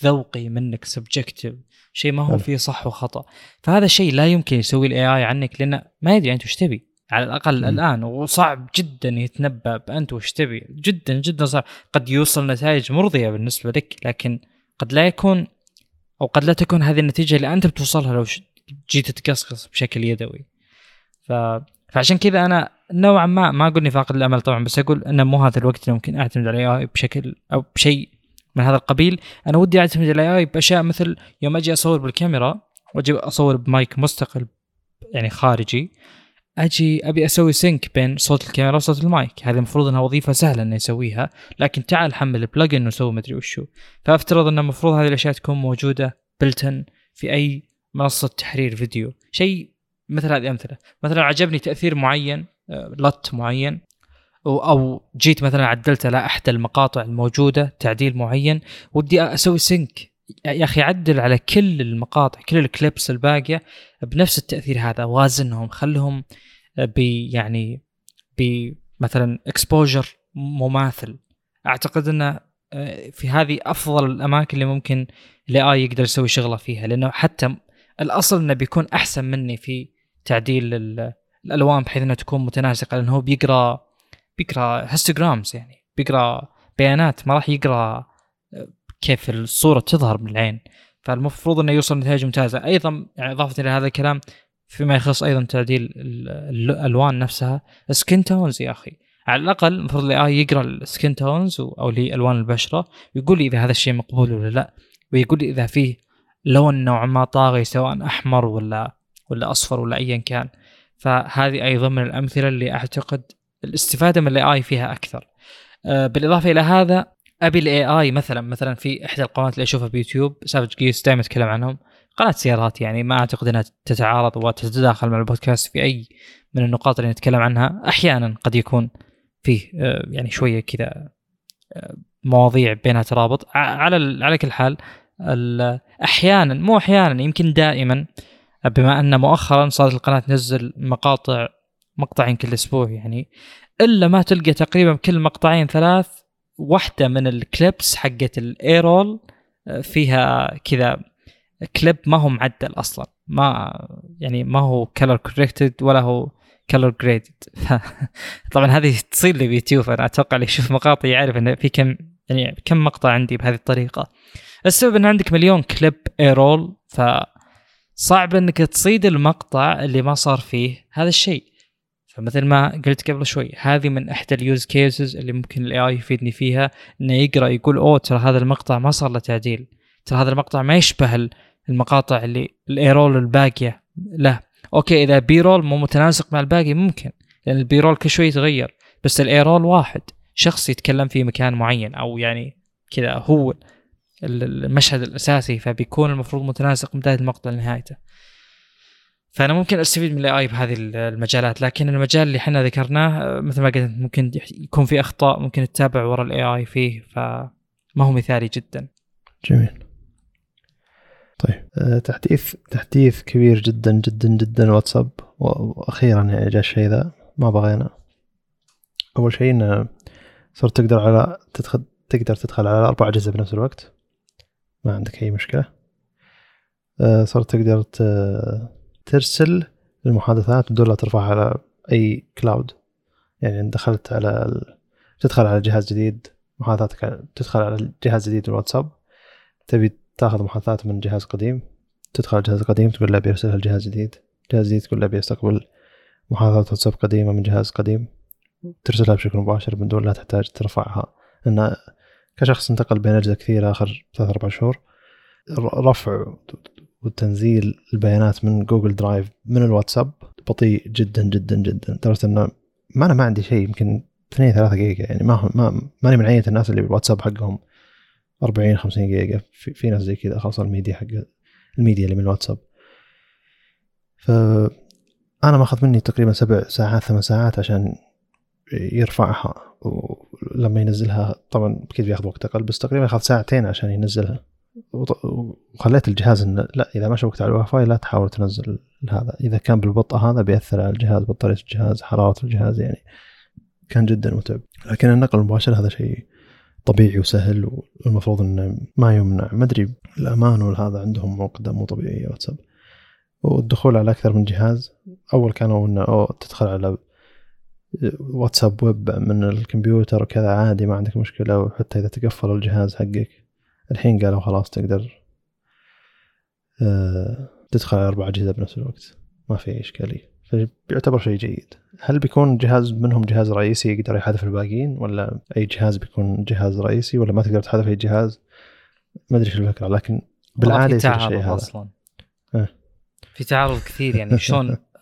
ذوقي منك subjective شيء ما هو فيه صح وخطأ. فهذا الشيء لا يمكن يسوي ال AI عنك لأنه ما يدري أنت وش تبي. على الأقل م. الآن وصعب جدا يتنبأ بأنت وش تبي. جدا جدا صعب. قد يوصل نتائج مرضية بالنسبة لك لكن قد لا يكون أو قد لا تكون هذه النتيجة اللي أنت بتوصلها لو جيت تقصقص بشكل يدوي. ف... فعشان كذا أنا نوعا ما ما أقول اني فاقد الأمل طبعا بس أقول انه مو هذا الوقت اللي ممكن أعتمد على ال AI بشكل أو بشيء من هذا القبيل. أنا ودي أعتمد على ال AI بأشياء مثل يوم أجي أصور بالكاميرا وأجي أصور بمايك مستقل يعني خارجي أجي أبي أسوي sync بين صوت الكاميرا وصوت المايك. هذه المفروض إنها وظيفة سهلة إني أسويها لكن تعال حمل plugin وسوي مدري وشو. فأفترض إن المفروض هذه الأشياء تكون موجودة built-in في أي منصة تحرير فيديو. شيء مثل هذه الامثله مثلا عجبني تأثير معين آه، LUT معين أو جيت مثلا عدلت على احدى المقاطع الموجودة تعديل معين ودي أسوي sync يا أخي عدل على كل المقاطع كل ال clips الباقية بنفس التأثير هذا. وازنهم خلهم ب يعني بمثلا exposure مماثل. أعتقد إنه آه، في هذه أفضل الأماكن اللي ممكن ال AI يقدر يسوي شغلة فيها. لأنه حتى الأصل إنه بيكون أحسن مني في تعديل الألوان بحيث إنها تكون متناسقة لأنه هو بيقرأ بيقرأ histograms يعني بيقرأ بيانات ما راح يقرأ كيف الصورة تظهر من العين. فالمفروض إنه يوصل نتائج ممتازة. أيضا يعني إضافة إلى هذا الكلام فيما يخص أيضا تعديل الألوان نفسها skin tones يا أخي. على الأقل المفروض ال AI يقرأ ال skin tones أو اللي الوان البشرة ويقول لي إذا هذا الشيء مقبول ولا لا ويقول لي إذا فيه لون نوعا ما طاغي سواء أحمر ولا ولا أصفر ولا ايا كان. فهذه أيضا من الأمثلة اللي أعتقد الاستفادة من ال AI فيها أكثر. آه، بالإضافة إلى هذا أبي ال AI مثلا مثلا في إحدى القنوات اللي أشوفها بيوتيوب Savage Geese دائما أتكلم عنهم. قناة سيارات يعني ما أعتقد إنها تتعارض وتتداخل مع البودكاست في أي من النقاط اللي نتكلم عنها. أحيانا قد يكون فيه آه، يعني شوية كذا آه، مواضيع بينها ترابط. على على كل حال أحيانا مو أحيانا يمكن دائما بما أن مؤخرا صارت القناة تنزل مقاطع مقطعين كل أسبوع يعني إلا ما تلقى تقريبا كل مقطعين ثلاث واحدة من ال clips حقت ال A-roll فيها كذا كليب ما هو معدل أصلا ما يعني ما هو color corrected ولا هو color graded طبعا هذه تصير لي بيوتيوب أنا أتوقع اللي يشوف مقاطع يعرف إنه في كم يعني كم مقطع عندي بهذه الطريقة. السبب إن عندك مليون clip A-roll ف صعب إنك تصيد المقطع اللي ما صار فيه هذا الشيء. فمثل ما قلت قبل شوي هذه من إحدى ال use cases اللي ممكن ال AI يفيدني فيها إنه يقرأ يقول أوه ترى هذا المقطع ما صار له تعديل. ترى هذا المقطع ما يشبه المقاطع اللي ال A-roll الباقية لا okay إذا B-roll مو متناسق مع الباقي ممكن لأن ال B-roll كل شوي يتغير. بس ال A-roll واحد شخص يتكلم في مكان معين أو يعني كذا هو. المشهد الأساسي فبيكون المفروض متناسق من بداية المقطع لنهايته. فأنا ممكن أستفيد من ال AI بهذه المجالات لكن المجال اللي إحنا ذكرناه مثل ما قلت ممكن يكون في أخطاء ممكن تتابع ورا ال AI فيه فما هو مثالي جدا. جميل. طيب آه، تحديث تحديث كبير جدا جدا جدا واتساب. وأخيرا يعني جاء الشيء ذا ما بغينا. أول شيء انه صرت تقدر على تدخل تقدر تدخل على أربع أجهزة بنفس الوقت. ما عندك أي مشكلة. آه، صرت تقدر ترسل المحادثات بدون لا ترفعها على أي كلاود يعني دخلت على. تدخل على جهاز جديد محادثاتك تدخل على جهاز جديد الواتساب تبي تاخذ محادثات من جهاز قديم تدخل على جهاز قديم تقول له بيرسلها لجهاز جديد. جهاز جديد تقول له بيستقبل محادثات واتساب قديمة من جهاز قديم. ترسلها بشكل مباشر من دون لا تحتاج ترفعها. لأن كشخص انتقل بين أجهزة كثيرة آخر ثلاث أربع شهور. رفع وتنزيل البيانات من جوجل درايف من الواتساب بطيء جدا جدا جدا. لدرجة إنه ما أنا ما عندي شيء يمكن 2 3 جيجا. يعني ما ما ماني من عينة الناس اللي بالواتساب حقهم 40 50 جيجا. في, في ناس زي كذا خاصة الميديا حق الميديا اللي من الواتساب. ف أنا ماخذ مني تقريبا سبع ساعات ثمان ساعات عشان يرفعها ولما ينزلها طبعا أكيد بياخذ وقت أقل بس تقريبا اخذ ساعتين عشان ينزلها. وخليت الجهاز انه لا إذا ما شبكت على الواي فاي لا تحاول تنزل هذا. إذا كان بالبطء هذا بيأثر على الجهاز بطارية الجهاز حرارة الجهاز يعني كان جدا متعب. لكن النقل المباشر هذا شيء طبيعي وسهل والمفروض إنه ما يمنع. ما أدري الأمان والهذا عندهم عقده مو طبيعيه واتساب. والدخول على أكثر من جهاز أول كانوا إنه تدخل على واتساب ويب من الكمبيوتر وكذا عادي ما عندك مشكلة. وحتى إذا تقفل الجهاز حقك الحين قالوا خلاص تقدر آه، تدخل على أربع أجهزة بنفس الوقت. ما في إشكالية. فبيعتبر شيء جيد. هل بيكون جهاز منهم جهاز رئيسي يقدر يحذف الباقيين ولا أي جهاز بيكون جهاز رئيسي ولا ما تقدر تحذف أي جهاز؟ ما أدري إيش الفكرة لكن بالعادة يصير الشيء هذا. أصلا. أه. في تعارض كثير يعني شلون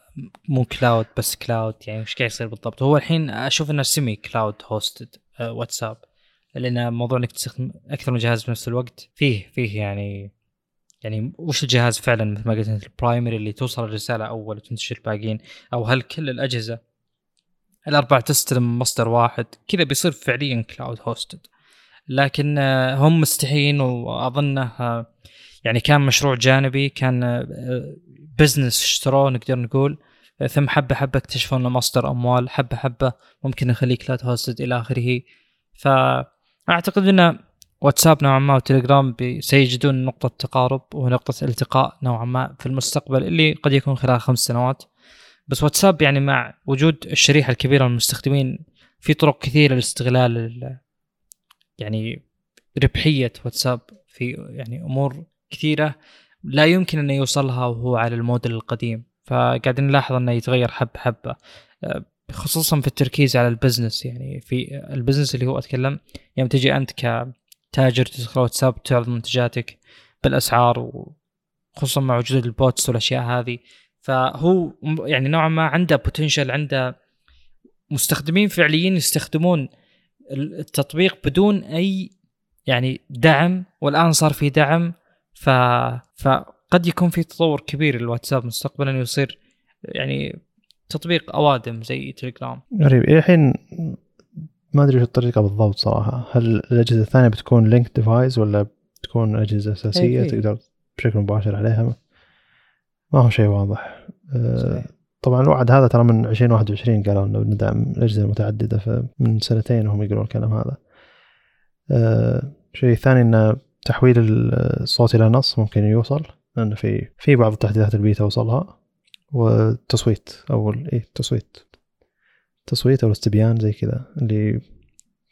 مو cloud بس cloud يعني إيش قاعد يصير بالضبط؟ هو الحين أشوف إنه semi cloud hosted واتساب لأن موضوع إنك تستخدم أكثر من جهاز بنفس الوقت فيه فيه يعني يعني وش الجهاز فعلا؟ مثل ما قلت أنت ال primary اللي توصل الرسالة أول وتنتشر الباقيين أو هل كل الأجهزة؟ الأربع تستلم مصدر واحد كذا بيصير فعليا cloud hosted لكن آه، هم مستحيين وأظنه آه، يعني كان مشروع جانبي كان business آه، اشتروه نقدر نقول. ثم حبة حبة اكتشفوا إنه مصدر أموال حبة حبة ممكن نخليه cloud hosted إلى آخره. فاعتقد إن واتساب نوعا ما وتليجرام سيجدون نقطة تقارب ونقطة التقاء نوعا ما في المستقبل اللي قد يكون خلال خمس سنوات. بس واتساب يعني مع وجود الشريحة الكبيرة من المستخدمين في طرق كثيرة لاستغلال يعني ربحية واتساب في يعني أمور كثيرة لا يمكن أنه يوصلها وهو على الموديل القديم. فقاعدين نلاحظ أنه يتغير حبة حبة خصوصا في التركيز على ال business. يعني في ال business اللي هو أتكلم يوم تجي أنت ك تاجر تدخل واتساب تعرض منتجاتك بالأسعار وخصوصا مع وجود ال bots والأشياء هذه. فهو يعني نوعا ما عنده potential عنده مستخدمين فعليين يستخدمون التطبيق بدون أي يعني دعم. والآن صار في دعم ف فقد يكون في تطور كبير للواتساب مستقبلا ويصير يعني تطبيق أوادم زي تليجرام. غريب. الحين ما أدري شو الطريقة بالضبط صراحة. هل الأجهزة الثانية بتكون linked device ولا بتكون أجهزة أساسية إيه تقدر بشكل مباشر عليها؟ ما هو شيء واضح. أه طبعا الوعد هذا ترى من 2021 قالوا إنه ندعم الأجهزة المتعددة فمن سنتين وهم يقولون الكلام هذا. أه شيء ثاني ان تحويل الصوت إلى نص ممكن يوصل لأن في في بعض التحديثات البيتا وصلها والتصويت أو اي التصويت. تصويت أو الاستبيان زي كذا اللي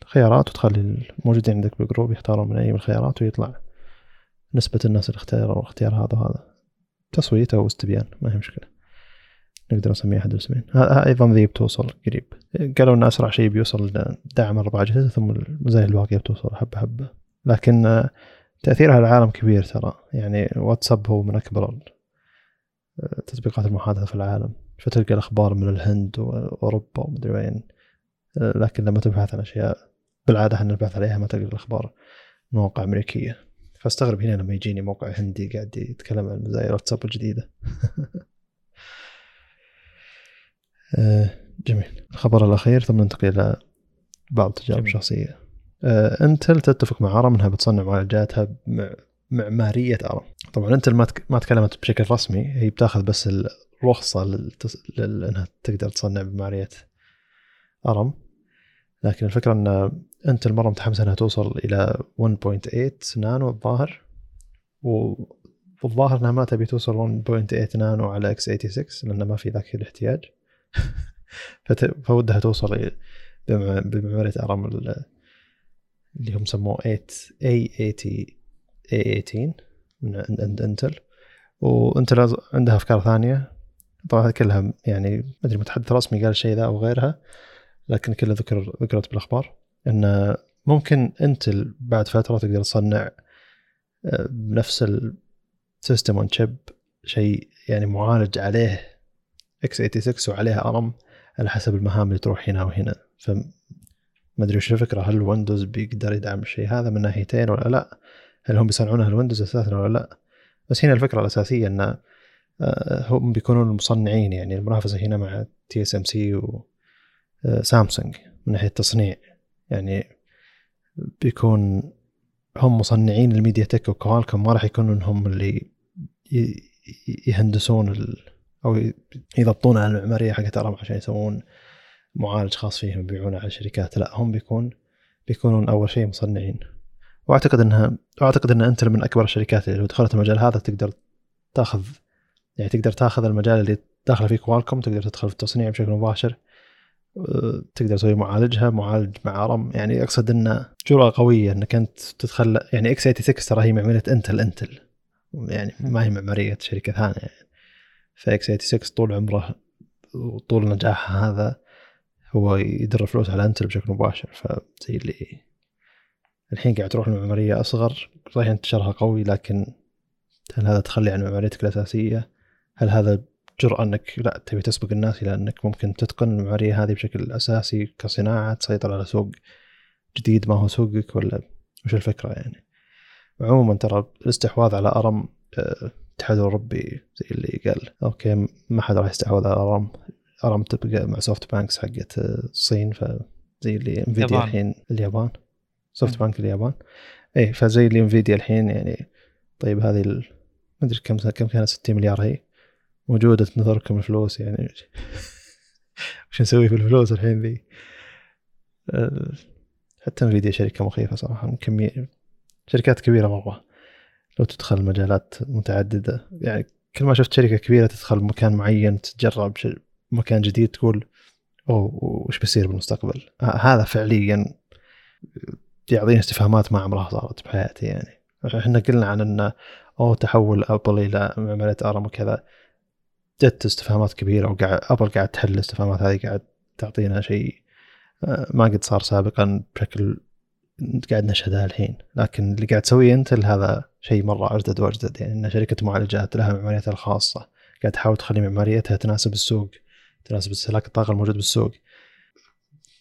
خيارات وتخلي الموجودين عندك بال group يختارون من أي من الخيارات ويطلع نسبة الناس اللي اختاروا اختيار هذا وهذا. تصويت أو استبيان ما هي مشكلة. نقدر نسميه أحد الاسمين أيضا ذي بتوصل قريب. قالوا ان أسرع شيء بيوصل دعم أربع اجهزة ثم المزايا الباقية بتوصل حبة حبة. لكن تأثيرها على العالم كبير ترى. يعني واتساب هو من أكبر تطبيقات المحادثة في العالم. فتلقى الأخبار من الهند وأوروبا ومدري وين. لكن لما تبحث عن أشياء بالعادة إحنا نبحث عليها ما تلقى الأخبار مواقع أمريكية. فاستغرب هنا لما يجيني موقع هندي قاعد يتكلم عن مزايا الواتساب الجديدة. آه، جميل. الخبر الأخير ثم ننتقل إلى بعض التجارب الشخصية آه، انتل تتفق مع ARM انها بتصنع معالجاتها معماريه ARM. طبعا انتل ما ما تكلمت بشكل رسمي هي بتاخذ بس الرخصة للتص... لأنها تقدر تصنع بمعماريه ARM. لكن الفكرة إن انتل مرة متحمسه إنها توصل إلى 1.8 نانو الظاهر والظاهر إنها ما تبي توصل 1.8 نانو على x 86 لأنه ما في ذاك الاحتياج. فودها توصل بمعماريه ARM اللي هم سموه 8 A80 A18 من عند انتل وإنتل عندها أفكار ثانية. طبعا كلها يعني ما أدري متحدث رسمي قال الشيء ذا أو غيرها لكن كلها ذكر ذكرت بالأخبار إن ممكن إنتل بعد فترة تقدر تصنع آه، بنفس ال system on chip شيء يعني معالج عليه x 86 وعليه ARM على حسب المهام اللي تروح هنا وهنا. ما أدري وش الفكرة هل ويندوز بيقدر يدعم الشيء هذا من ناحيتين ولا لا؟ هل هم بيصنعونها الويندوز أساسا ولا لا؟ بس هنا الفكرة الأساسية إن آه، هم بيكونون المصنعين يعني المنافسة هنا مع TSMC وسامسونج من ناحية التصنيع. يعني بيكون هم مصنعين ال MediaTek و Qualcomm ما راح يكونون هم اللي يهندسون ال أو يضبطون على المعمارية حقت ARM عشان يسوون معالج خاص فيهم يبيعونه على شركات لا هم بيكون بيكونون أول شيء مصنعين. وأعتقد انها وأعتقد إن إنتل من أكبر الشركات اللي لو دخلت المجال هذا تقدر تاخذ يعني تقدر تاخذ المجال اللي داخله فيه Qualcomm تقدر تدخل في التصنيع بشكل مباشر أه، تقدر تسوي معالجها معالج مع ARM يعني أقصد انه جرأة قوية إنك أنت تدخل يعني x 86 ترى هي معمارية إنتل إنتل. يعني ما هي معمارية شركة ثانية. يعني فاكس 86 طول عمره وطول نجاحها هذا هو يدر فلوس على انتل بشكل مباشر فزي اللي الحين قاعد تروح لمعمارية أصغر. صحيح انتشارها قوي لكن هل هذا تخلي عن معماريتك الأساسية؟ هل هذا جرأة أنك لا تبي تسبق الناس إلى أنك ممكن تتقن المعمارية هذه بشكل أساسي كصناعة تسيطر على سوق جديد ما هو سوقك ولا وش الفكرة يعني؟ عموما ترى الاستحواذ على ARM آه، الاتحاد الأوروبي زي اللي قال أوكي ما حد راح يستحوذ على ARM. ARM تبقى مع SoftBank حقت الصين فزي اللي Nvidia الحين اليابان. SoftBank اليابان. اي فزي اللي Nvidia الحين يعني طيب هذه ال... ما أدري كم كم كانت؟ 60 مليار هي. موجودة تنتظركم الفلوس يعني. وش نسوي في الفلوس الحين ذي؟ أه، حتى انفيديا شركة مخيفة صراحة. كمية شركات كبيرة مرة. لو تدخل مجالات متعددة. يعني كل ما شفت شركة كبيرة تدخل مكان معين تتجرب مكان جديد تقول أوه وش بيصير بالمستقبل؟ هذا فعليا يعطيني استفهامات ما عمرها صارت بحياتي يعني. إحنا قلنا عن انه أو تحول أبل إلى معمارية أرم وكذا. جت استفهامات كبيرة وقاعد أبل قاعد تحل الاستفهامات هذه قاعد تعطينا شيء آه، ما قد صار سابقا بشكل قاعد نشهدها الحين. لكن اللي قاعد تسويه انت هذا شيء مرة أجدد وأجدد يعني. إن شركة معالجات لها معماريتها الخاصة قاعد تحاول تخلي معماريتها تناسب السوق. تناسب استهلاك الطاقة الموجود بالسوق.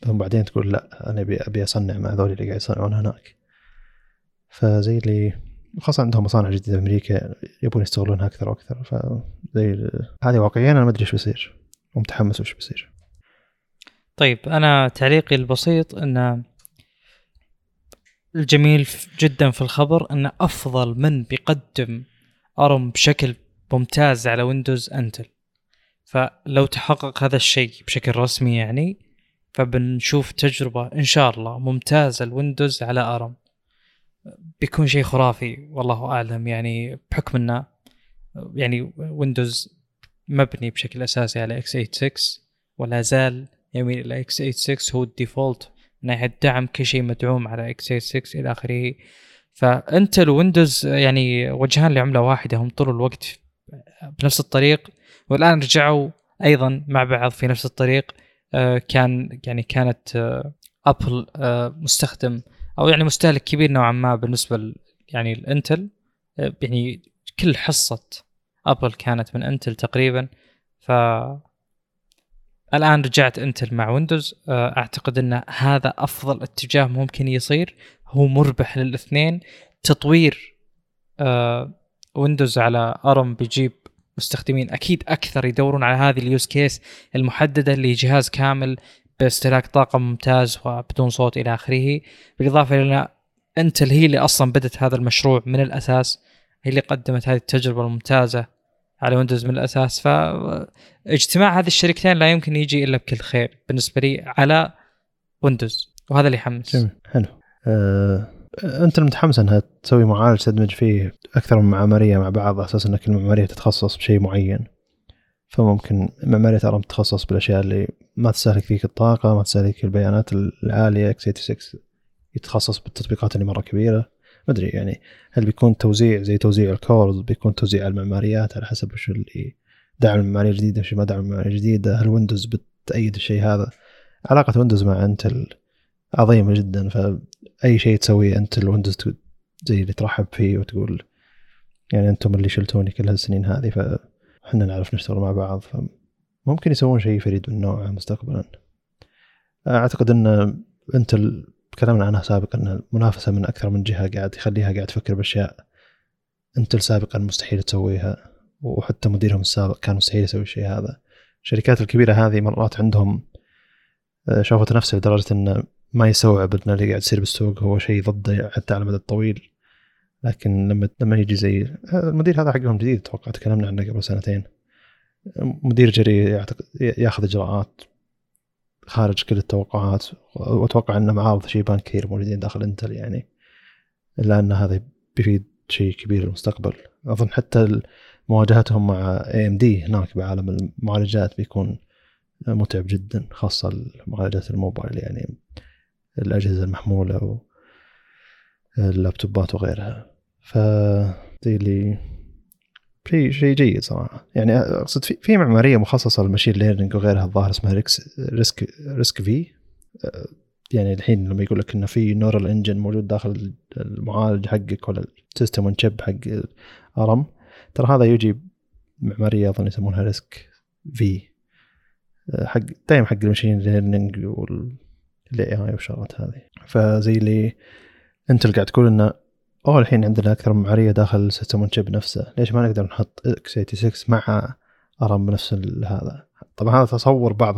ثم بعدين تقول لا أنا ابي أبي أصنع مع ذولي اللي قاعد يصنعون هناك. فزي اللي خاصة عندهم مصانع جديدة في أمريكا يبون يستغلونها أكثر وأكثر. فزي هذه واقعيا أنا ما أدري إيش بيصير. ومتحمس وش بيصير. طيب أنا تعليقي البسيط أن الجميل جدا في الخبر أن أفضل من بيقدم ARM بشكل ممتاز على ويندوز أنتل فلو تحقق هذا الشيء بشكل رسمي يعني فبنشوف تجربة إن شاء الله ممتازة الويندوز على ARM بيكون شيء خرافي والله أعلم يعني بحكم أنه يعني ويندوز مبني بشكل أساسي على x 86 ولا زال يميل إلى x 86 هو ال default من ناحيه دعم كل شيء مدعوم على x 86 إلى آخره. فانتل ويندوز يعني وجهان لعملة واحدة هم طول الوقت بنفس الطريق والآن رجعوا أيضا مع بعض في نفس الطريق. آه، كان يعني كانت ابل آه، آه، مستخدم أو يعني مستهلك كبير نوعا ما بالنسبة يعني الانتل يعني كل حصة ابل كانت من إنتل تقريبا. ف الآن رجعت إنتل مع ويندوز أعتقد إن هذا أفضل اتجاه ممكن يصير. هو مربح للاثنين. تطوير ويندوز على ARM بيجيب مستخدمين أكيد أكثر يدورون على هذه ال use case المحددة اللي جهاز كامل باستهلاك طاقة ممتاز وبدون صوت إلى آخره. بالإضافة إلى إنتل هي اللي أصلا بدت هذا المشروع من الأساس هي اللي قدمت هذه التجربة الممتازة على ويندوز من الأساس. فاجتماع هذه الشركتين لا يمكن يجي إلا بكل خير بالنسبة لي على ويندوز وهذا اللي يحمس. جميل حلو. أه أنت متحمس أنها تسوي معالج تدمج فيه أكثر من معمارية مع بعض على أساس أن كل معمارية تتخصص بشيء معين؟ فممكن معمارية ARM تتخصص بالأشياء اللي ما تستهلك فيك الطاقة ما تستهلك البيانات العالية x 86 يتخصص بالتطبيقات اللي مرة كبيرة. ما أدري يعني هل بيكون توزيع زي توزيع ال cores بيكون توزيع المعماريات على حسب وش اللي دعم المعمارية الجديدة وش ما دعم المعمارية الجديدة؟ هل ويندوز بتأيد الشيء هذا؟ علاقة ويندوز مع انتل عظيمة جدا فاي شيء تسويه إنتل الويندوز زي اللي ترحب فيه وتقول يعني أنتم اللي شلتوني كل هالسنين هذه فإحنا نعرف نشتغل مع بعض فممكن يسوون شيء فريد من نوعه مستقبلا. أعتقد إن أنت تكلمنا عنها سابقا إن المنافسة من أكثر من جهة قاعد يخليها قاعد تفكر بأشياء أنت سابقا مستحيل تسويها وحتى مديرهم السابق كان مستحيل يسوي الشيء هذا. الشركات الكبيرة هذه مرات عندهم آه، شافت نفسها لدرجة إن ما يستوعب ان اللي قاعد يصير بالسوق هو شيء ضده حتى على المدى الطويل. لكن لما لما يجي زي المدير هذا حقهم جديد أتوقع تكلمنا عنه قبل سنتين. مدير جريء ياخذ اجراءات خارج كل التوقعات واتوقع انه معارض شيبان كثير موجودين داخل انتل يعني. الا ان هذا بيفيد شيء كبير للمستقبل. اظن حتى مواجهتهم مع اي ام دي هناك بعالم المعالجات بيكون متعب جدا خاصة المعالجات الموبايل يعني. الأجهزة المحمولة واللابتوبات وغيرها. ف اللي شيء شيء جيد صراحة. يعني أقصد في في معمارية مخصصة لل machine learning وغيرها الظاهر اسمها ريكس RISC RISC-V. يعني الحين لما يقول لك إنه في neural engine موجود داخل المعالج حقك ولا ال system on chip حق ARM ترى هذا يجي معمارية أظن يسمونها RISC-V. حق دائما حق ال machine learning ال AI والشغلات هذه. فزي اللي انت اللي قاعد تقول إنه أوه الحين عندنا أكثر من معماريه داخل ال system chip نفسه. ليش ما نقدر نحط x86 مع ARM بنفس هذا؟ طبعا هذا تصور بعض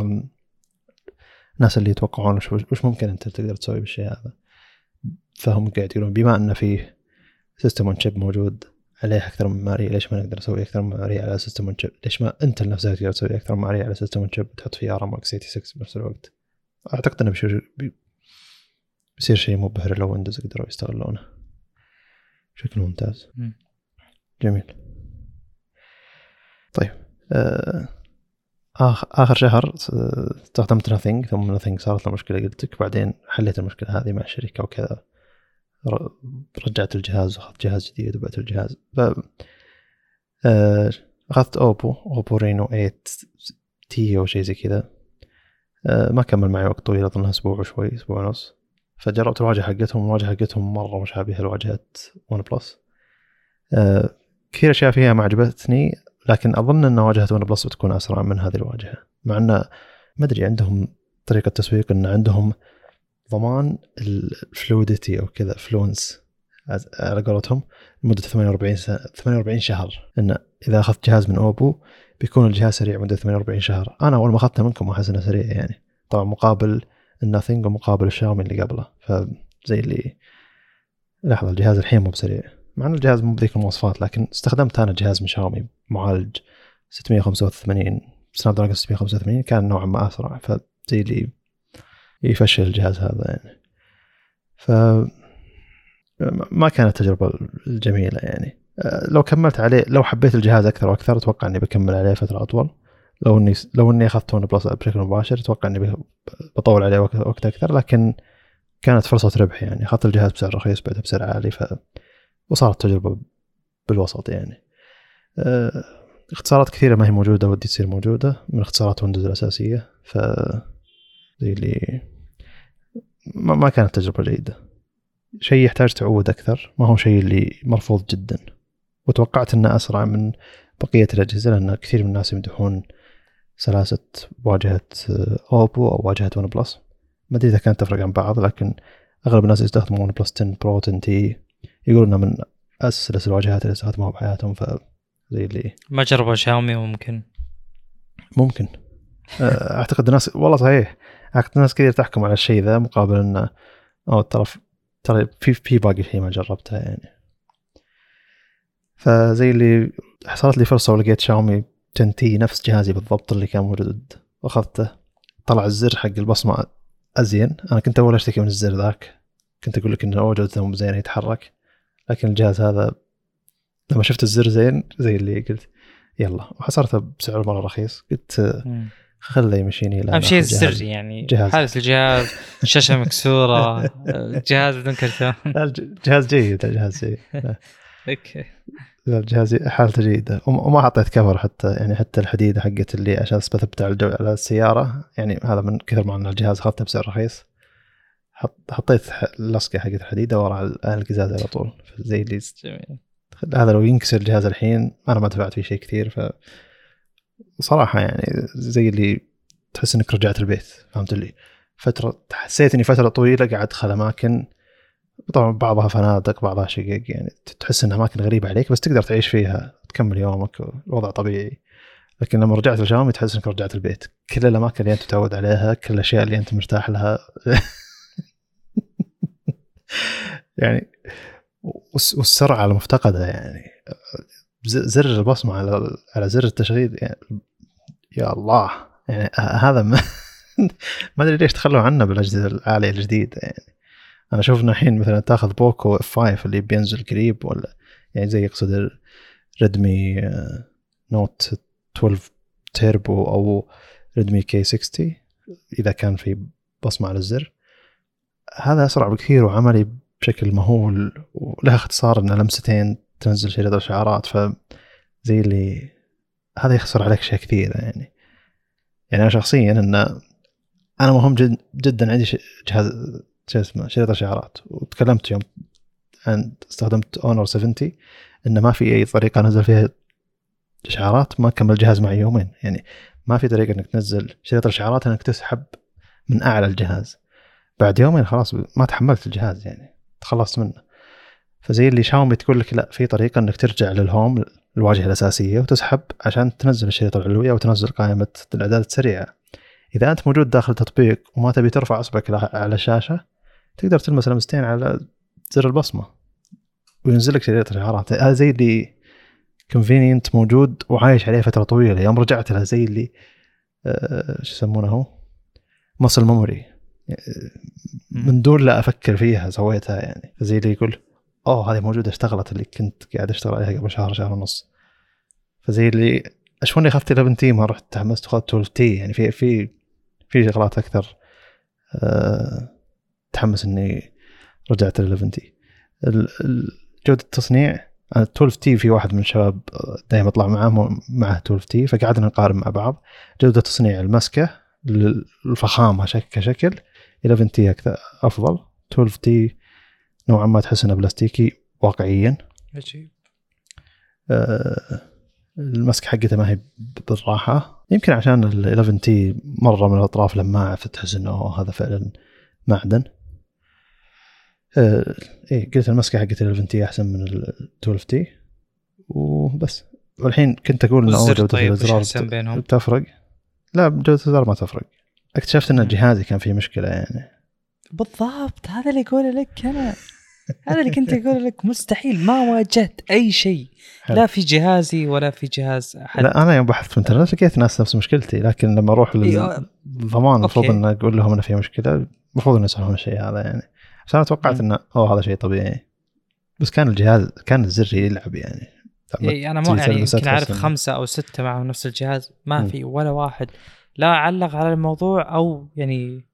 الناس اللي يتوقعون وش, ممكن انت تقدر تسوي بالشيء هذا. فهم قاعد يقولون بما ان فيه system chip موجود عليه أكثر من معماريه ليش ما نقدر نسوي أكثر من معماريه على system chip؟ ليش ما انت لنفسك تقدر تسوي أكثر من معماريه على system chip تحط فيه ARM x86 بنفس الوقت؟ أعتقد إنه بيصير بيصير شيء مبهر لو ويندوز قدروا يستغلونه. بشكل ممتاز. جميل. طيب آه آخر شهر استخدمت نثينج ثم نثينج صارت له مشكله قلت لك بعدين حليت المشكلة هذه مع الشركة وكذا. رجعت الجهاز وأخذت جهاز جديد وبعت الجهاز. ف آه، أخذت اوبو اوبو رينو 8 T أو شيء زي كذا. ما كمل معي وقت طويل اظنها أسبوع وشوي أسبوع ونص. فجربت الواجهه حقتهم الواجهه حقتهم مرة مشابهه لواجهه ون بلس آه، كثير أشياء فيها ما عجبتني لكن أظن إن واجهه ون بلس بتكون أسرع من هذه الواجهة مع انه ما أدري عندهم طريقة تسويق إن عندهم ضمان ال fluidity أو كذا fluence على قولتهم لمدة 48 سنه 48 شهر. إن إذا أخذت جهاز من اوبو بيكون الجهاز سريع مدة 48 شهر. أنا أول ما أخذته منكم أحس إنه سريع يعني. طبعا مقابل الناثينج ومقابل الشاومي اللي قبله. فزي اللي لحظة الجهاز الحين مو بسريع. مع إن الجهاز مو بذيك المواصفات لكن استخدمت أنا جهاز من شاومي معالج 685 سناب دراجون 685 كان نوعا ما أسرع. فزي اللي يفشل الجهاز هذا يعني. ف ما كانت تجربة جميلة يعني. لو كملت عليه لو حبيت الجهاز أكثر وأكثر أتوقع إني بكمل عليه فترة أطول. لو إني لو إني اخذت ون بلس بشكل مباشر أتوقع إني بطول عليه وقت أكثر. لكن كانت فرصة ربح يعني. أخذت الجهاز بسعر رخيص بعته بسعر عالي ف وصارت تجربة بالوسط يعني. أه اختصارات كثيرة ما هي موجودة ودي تصير موجودة. من اختصارات ويندوز الأساسية ف زي اللي ما كانت تجربة جيدة. شيء يحتاج تعود أكثر ما هو شيء اللي مرفوض جدا. وتوقعت أنه أسرع من بقية الأجهزة لأن كثير من الناس يمدحون سلاسة واجهة أوبو أو واجهة ون بلس. ما أدري إذا كانت تفرق عن بعض لكن أغلب الناس يستخدمون ون بلس 10 برو 10T. يقولون من أسلس الواجهات اللي استخدموها بحياتهم ف زي اللي ما جربوا شاومي ممكن. ممكن. آه، أعتقد الناس والله صحيح أعتقد ناس كثير تحكم على الشيء ذا مقابل إنه أو ترى ترى في في باقي شيء ما جربته يعني. فزي اللي حصلت لي فرصة ولقيت شاومي 10 تي نفس جهازي بالضبط اللي كان موجود وأخذته. طلع الزر حق البصمة أزين. أنا كنت أول أشتكي من الزر ذاك. كنت أقول لك إنه جودته مو زينه يتحرك. لكن الجهاز هذا لما شفت الزر زين زي اللي قلت يلا. وحصرته بسعر مرة رخيص. قلت خله يمشيني أهم شيء الزر يعني. جهاز. حالة الجهاز الشاشه مكسورة الجهاز بدون كرتون. الجهاز جيد الجهاز جيد. أوكي. الجهاز حالته جيدة. وما حطيت كفر حتى يعني حتى الحديده حقت اللي عشان بثبت على, على السيارة. يعني هذا من كثر ما أن الجهاز اخذته بسعر رخيص. حطيت اللصقة حقت الحديدة ورا القزاز على طول. زي اللي جميل. هذا لو ينكسر الجهاز الحين أنا ما دفعت فيه شيء كثير. ف صراحة يعني زي اللي تحس إنك رجعت البيت فهمت اللي؟ فتره حسيت إني فترة طويلة قاعد ادخل أماكن طبعا بعضها فنادق بعضها شقق يعني تحس انها أماكن غريبة عليك بس تقدر تعيش فيها تكمل يومك الوضع طبيعي. لكن لما رجعت لشاومي تحس إنك رجعت البيت. كل الأماكن اللي أنت متعود عليها كل الأشياء اللي أنت مرتاح لها. يعني والسرعة المفتقدة يعني. زر البصمة على على زر التشغيل يعني يا الله. يعني هذا ما, ما أدري ليش تخلوا عنه بالأجهزة العالية الجديدة يعني. أنا إنه الحين مثلا تأخذ بوكو اف 5 اللي بينزل قريب ولا يعني زي يقصد ريدمي نوت 12 تيربو أو ريدمي K60 إذا كان في بصمة على الزر. هذا أسرع بكثير وعملي بشكل مهول ولها اختصار انه لمستين تنزل شريط الاشعارات ف زي اللي هذا يخسر عليك اشياء كثيره يعني. يعني أنا شخصيا إن أنا مهم جد جدا عندي جهاز شريط الاشعارات. وتكلمت يوم عن استخدمت اونر 70 انه ما في أي طريقة انزل فيها اشعارات ما كمل الجهاز معي يومين. يعني ما في طريقة إنك تنزل شريط الاشعارات إنك تسحب من أعلى الجهاز. بعد يومين خلاص ما تحملت الجهاز يعني تخلصت منه. فزي اللي شاومي تقول لك لا في طريقة إنك ترجع للهوم الواجهة الأساسية وتسحب عشان تنزل الشريط العلوي أو تنزل قائمة الأعداد السريعة. إذا أنت موجود داخل تطبيق وما تبي ترفع أصبعك على الشاشة تقدر تلمس لمستين على زر البصمة وينزل لك شريط الاشعارات هذا زي اللي convenient موجود وعايش عليه فترة طويلة. يوم رجعت له زي اللي آه شو يسمونه هو؟ muscle memory من دون لا أفكر فيها سويتها يعني. زي اللي يقول أوه هذه موجودة اشتغلت اللي كنت قاعد أشتغل عليها قبل شهر شهر ونص. فزي اللي أشوفني أخذت 11T ما رحت تحمست وأخذت 12T يعني في في في شغلات أكثر أه تحمس إني رجعت ل 11T جودة التصنيع 12T في واحد من الشباب دائما أطلع معاه معه 12T فقعدنا نقارن مع بعض. جودة تصنيع المسكه الفخامة شكل كشكل 11T أكثر أفضل. 12T نوعا ما تحس إنه بلاستيكي واقعيا. عجيب. آه المسكه حقته ما هي بالراحة. يمكن عشان ال 11T مرة من الأطراف لماعة فتحس إنه هذا فعلا معدن. آه إيه قلت المسكة حقت ال 11T أحسن من ال 12T وبس. والحين كنت أقول انه جودة طيب الازرار تفرق؟ لا جودة الازرار ما تفرق. اكتشفت إن جهازي كان فيه مشكلة يعني. بالضبط هذا اللي اقوله لك أنا. هذا اللي كنت أقول لك. مستحيل ما واجهت أي شيء. لا في جهازي ولا في جهاز أحد. لا أنا يوم بحثت في الإنترنت لقيت ناس نفس مشكلتي لكن لما أروح للضمان المفروض إن أقول لهم انه في مشكلة المفروض ان يصلحون الشيء هذا يعني. بس أنا توقعت إنه أوه هذا شيء طبيعي. بس كان الجهاز كان الزر يلعب يعني. إيه أنا ما يعني يمكن أعرف خمسة أو ستة معهم نفس الجهاز. ما في ولا واحد. لا علق على الموضوع أو يعني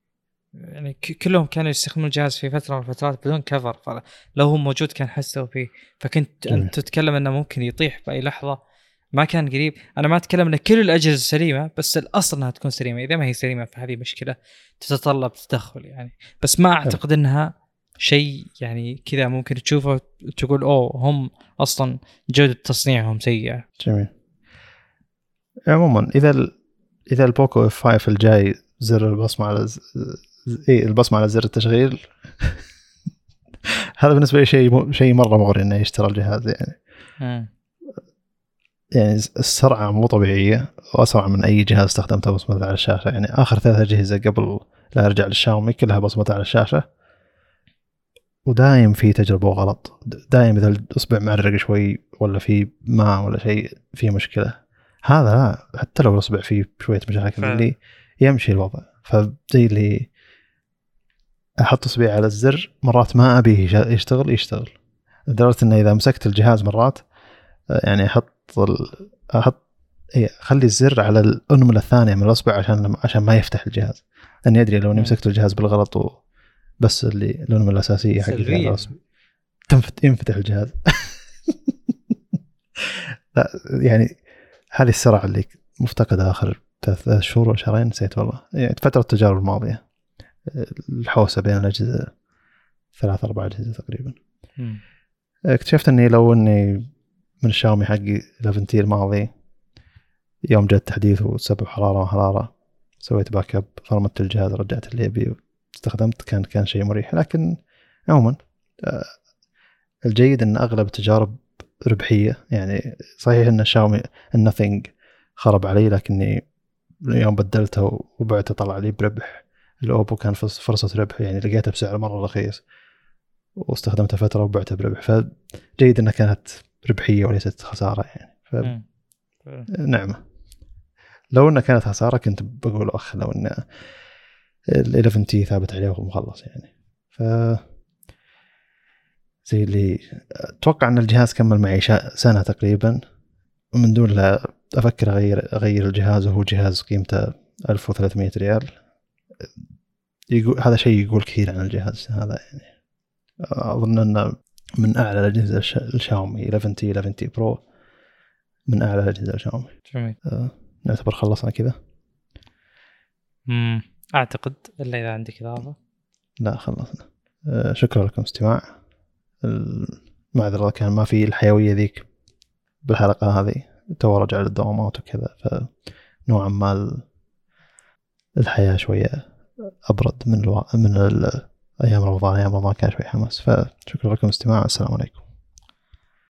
يعني كلهم كانوا يستخدمون الجهاز في فترة من الفترات بدون كفر فلو هو موجود كان حسوا فيه. فكنت. أنت تتكلم إنه ممكن يطيح باي لحظة. ما كان قريب. أنا ما أتكلم إن كل الأجهزة سليمة بس الأصل إنها تكون سليمة. إذا ما هي سليمة فهذه مشكلة تتطلب تدخل يعني. بس ما أعتقد إنها شيء يعني كذا ممكن تشوفه تقول أوه هم أصلا جودة تصنيعهم سيئة. جميل. عموما إذا ال... إذا البوكو F5 الجاي زر البصمة على ز... اي البصمة على زر التشغيل. هذا بالنسبة لي شيء شيء مرة مغري إنه يشترى الجهاز يعني. يعني السرعة مو طبيعية وأسرع من أي جهاز استخدمته بصمه على الشاشة. يعني آخر ثلاث اجهزه قبل لا أرجع للشاومي كلها بصمه على الشاشة. ودايم في تجربة غلط دايم إذا الاصبع معرق شوي ولا في ماء ولا شيء في مشكلة. هذا لا حتى لو الاصبع فيه شوية مشاكل اللي يمشي الوضع. فزي اللي أحط اصبعي على الزر مرات ما أبيه يشتغل يشتغل. لدرجة إنه إذا مسكت الجهاز مرات يعني أحط. أحط اي أخلي الزر على الأنملة الثانية من الأصبع عشان عشان ما يفتح الجهاز. لاني أدري لو أني مسكت الجهاز بالغلط و... بس اللي الأنملة الأساسية حق الجهاز ينفتح الجهاز. لا يعني هذه السرعه اللي مفتقدة آخر ثلاث شهور ولا شهرين نسيت والله. يعني فترة التجارب الماضية. الحوسة بين الأجهزة ثلاث أربع أجهزة تقريبا. اكتشفت إني لو إني من الشاومي حقي 11T الماضي يوم جاء التحديث وسبب حرارة وحراره سويت backup فرمتت الجهاز رجعت اللي ابي استخدمت كان كان شيء مريح. لكن عموما آه، الجيد إن أغلب التجارب ربحية يعني صحيح إن الشاومي النثينج خرب علي لكني يوم بدلته وبعته طلع لي بربح. الأوبو كان فرصة ربح يعني لقيته بسعر مرة رخيص واستخدمته فترة وبعته بربح. فجيد إنها كانت ربحية وليست خسارة يعني. ف... نعمه لو إنها كانت خسارة كنت بقول أخ لو إن ال 11 T ثابت عليه ومخلص يعني. ف زي اللي أتوقع إن الجهاز كمل معي سنة تقريبا. ومن دون لا أفكر اغير أغير الجهاز وهو جهاز قيمته 1300 ريال. يقول هذا شيء يقول كثير عن الجهاز هذا يعني. أظن انه من أعلى الأجهزة الشاومي 11 T 11 T Pro من أعلى الأجهزة الشاومي جميل. آه نعتبر خلصنا كذا. امم أعتقد إلا إذا عندك إضافة. لا خلصنا. آه شكرا لكم استماع. معذرة كان ما في الحيوية ذيك بالحلقة هذه. تو رجع للدوامات وكذا فنوعا ما الحياة شوية أبرد من ألو... من ال... أيام رمضان أيام رمضان كان شوي حماس فشكرا لكم استماع السلام عليكم.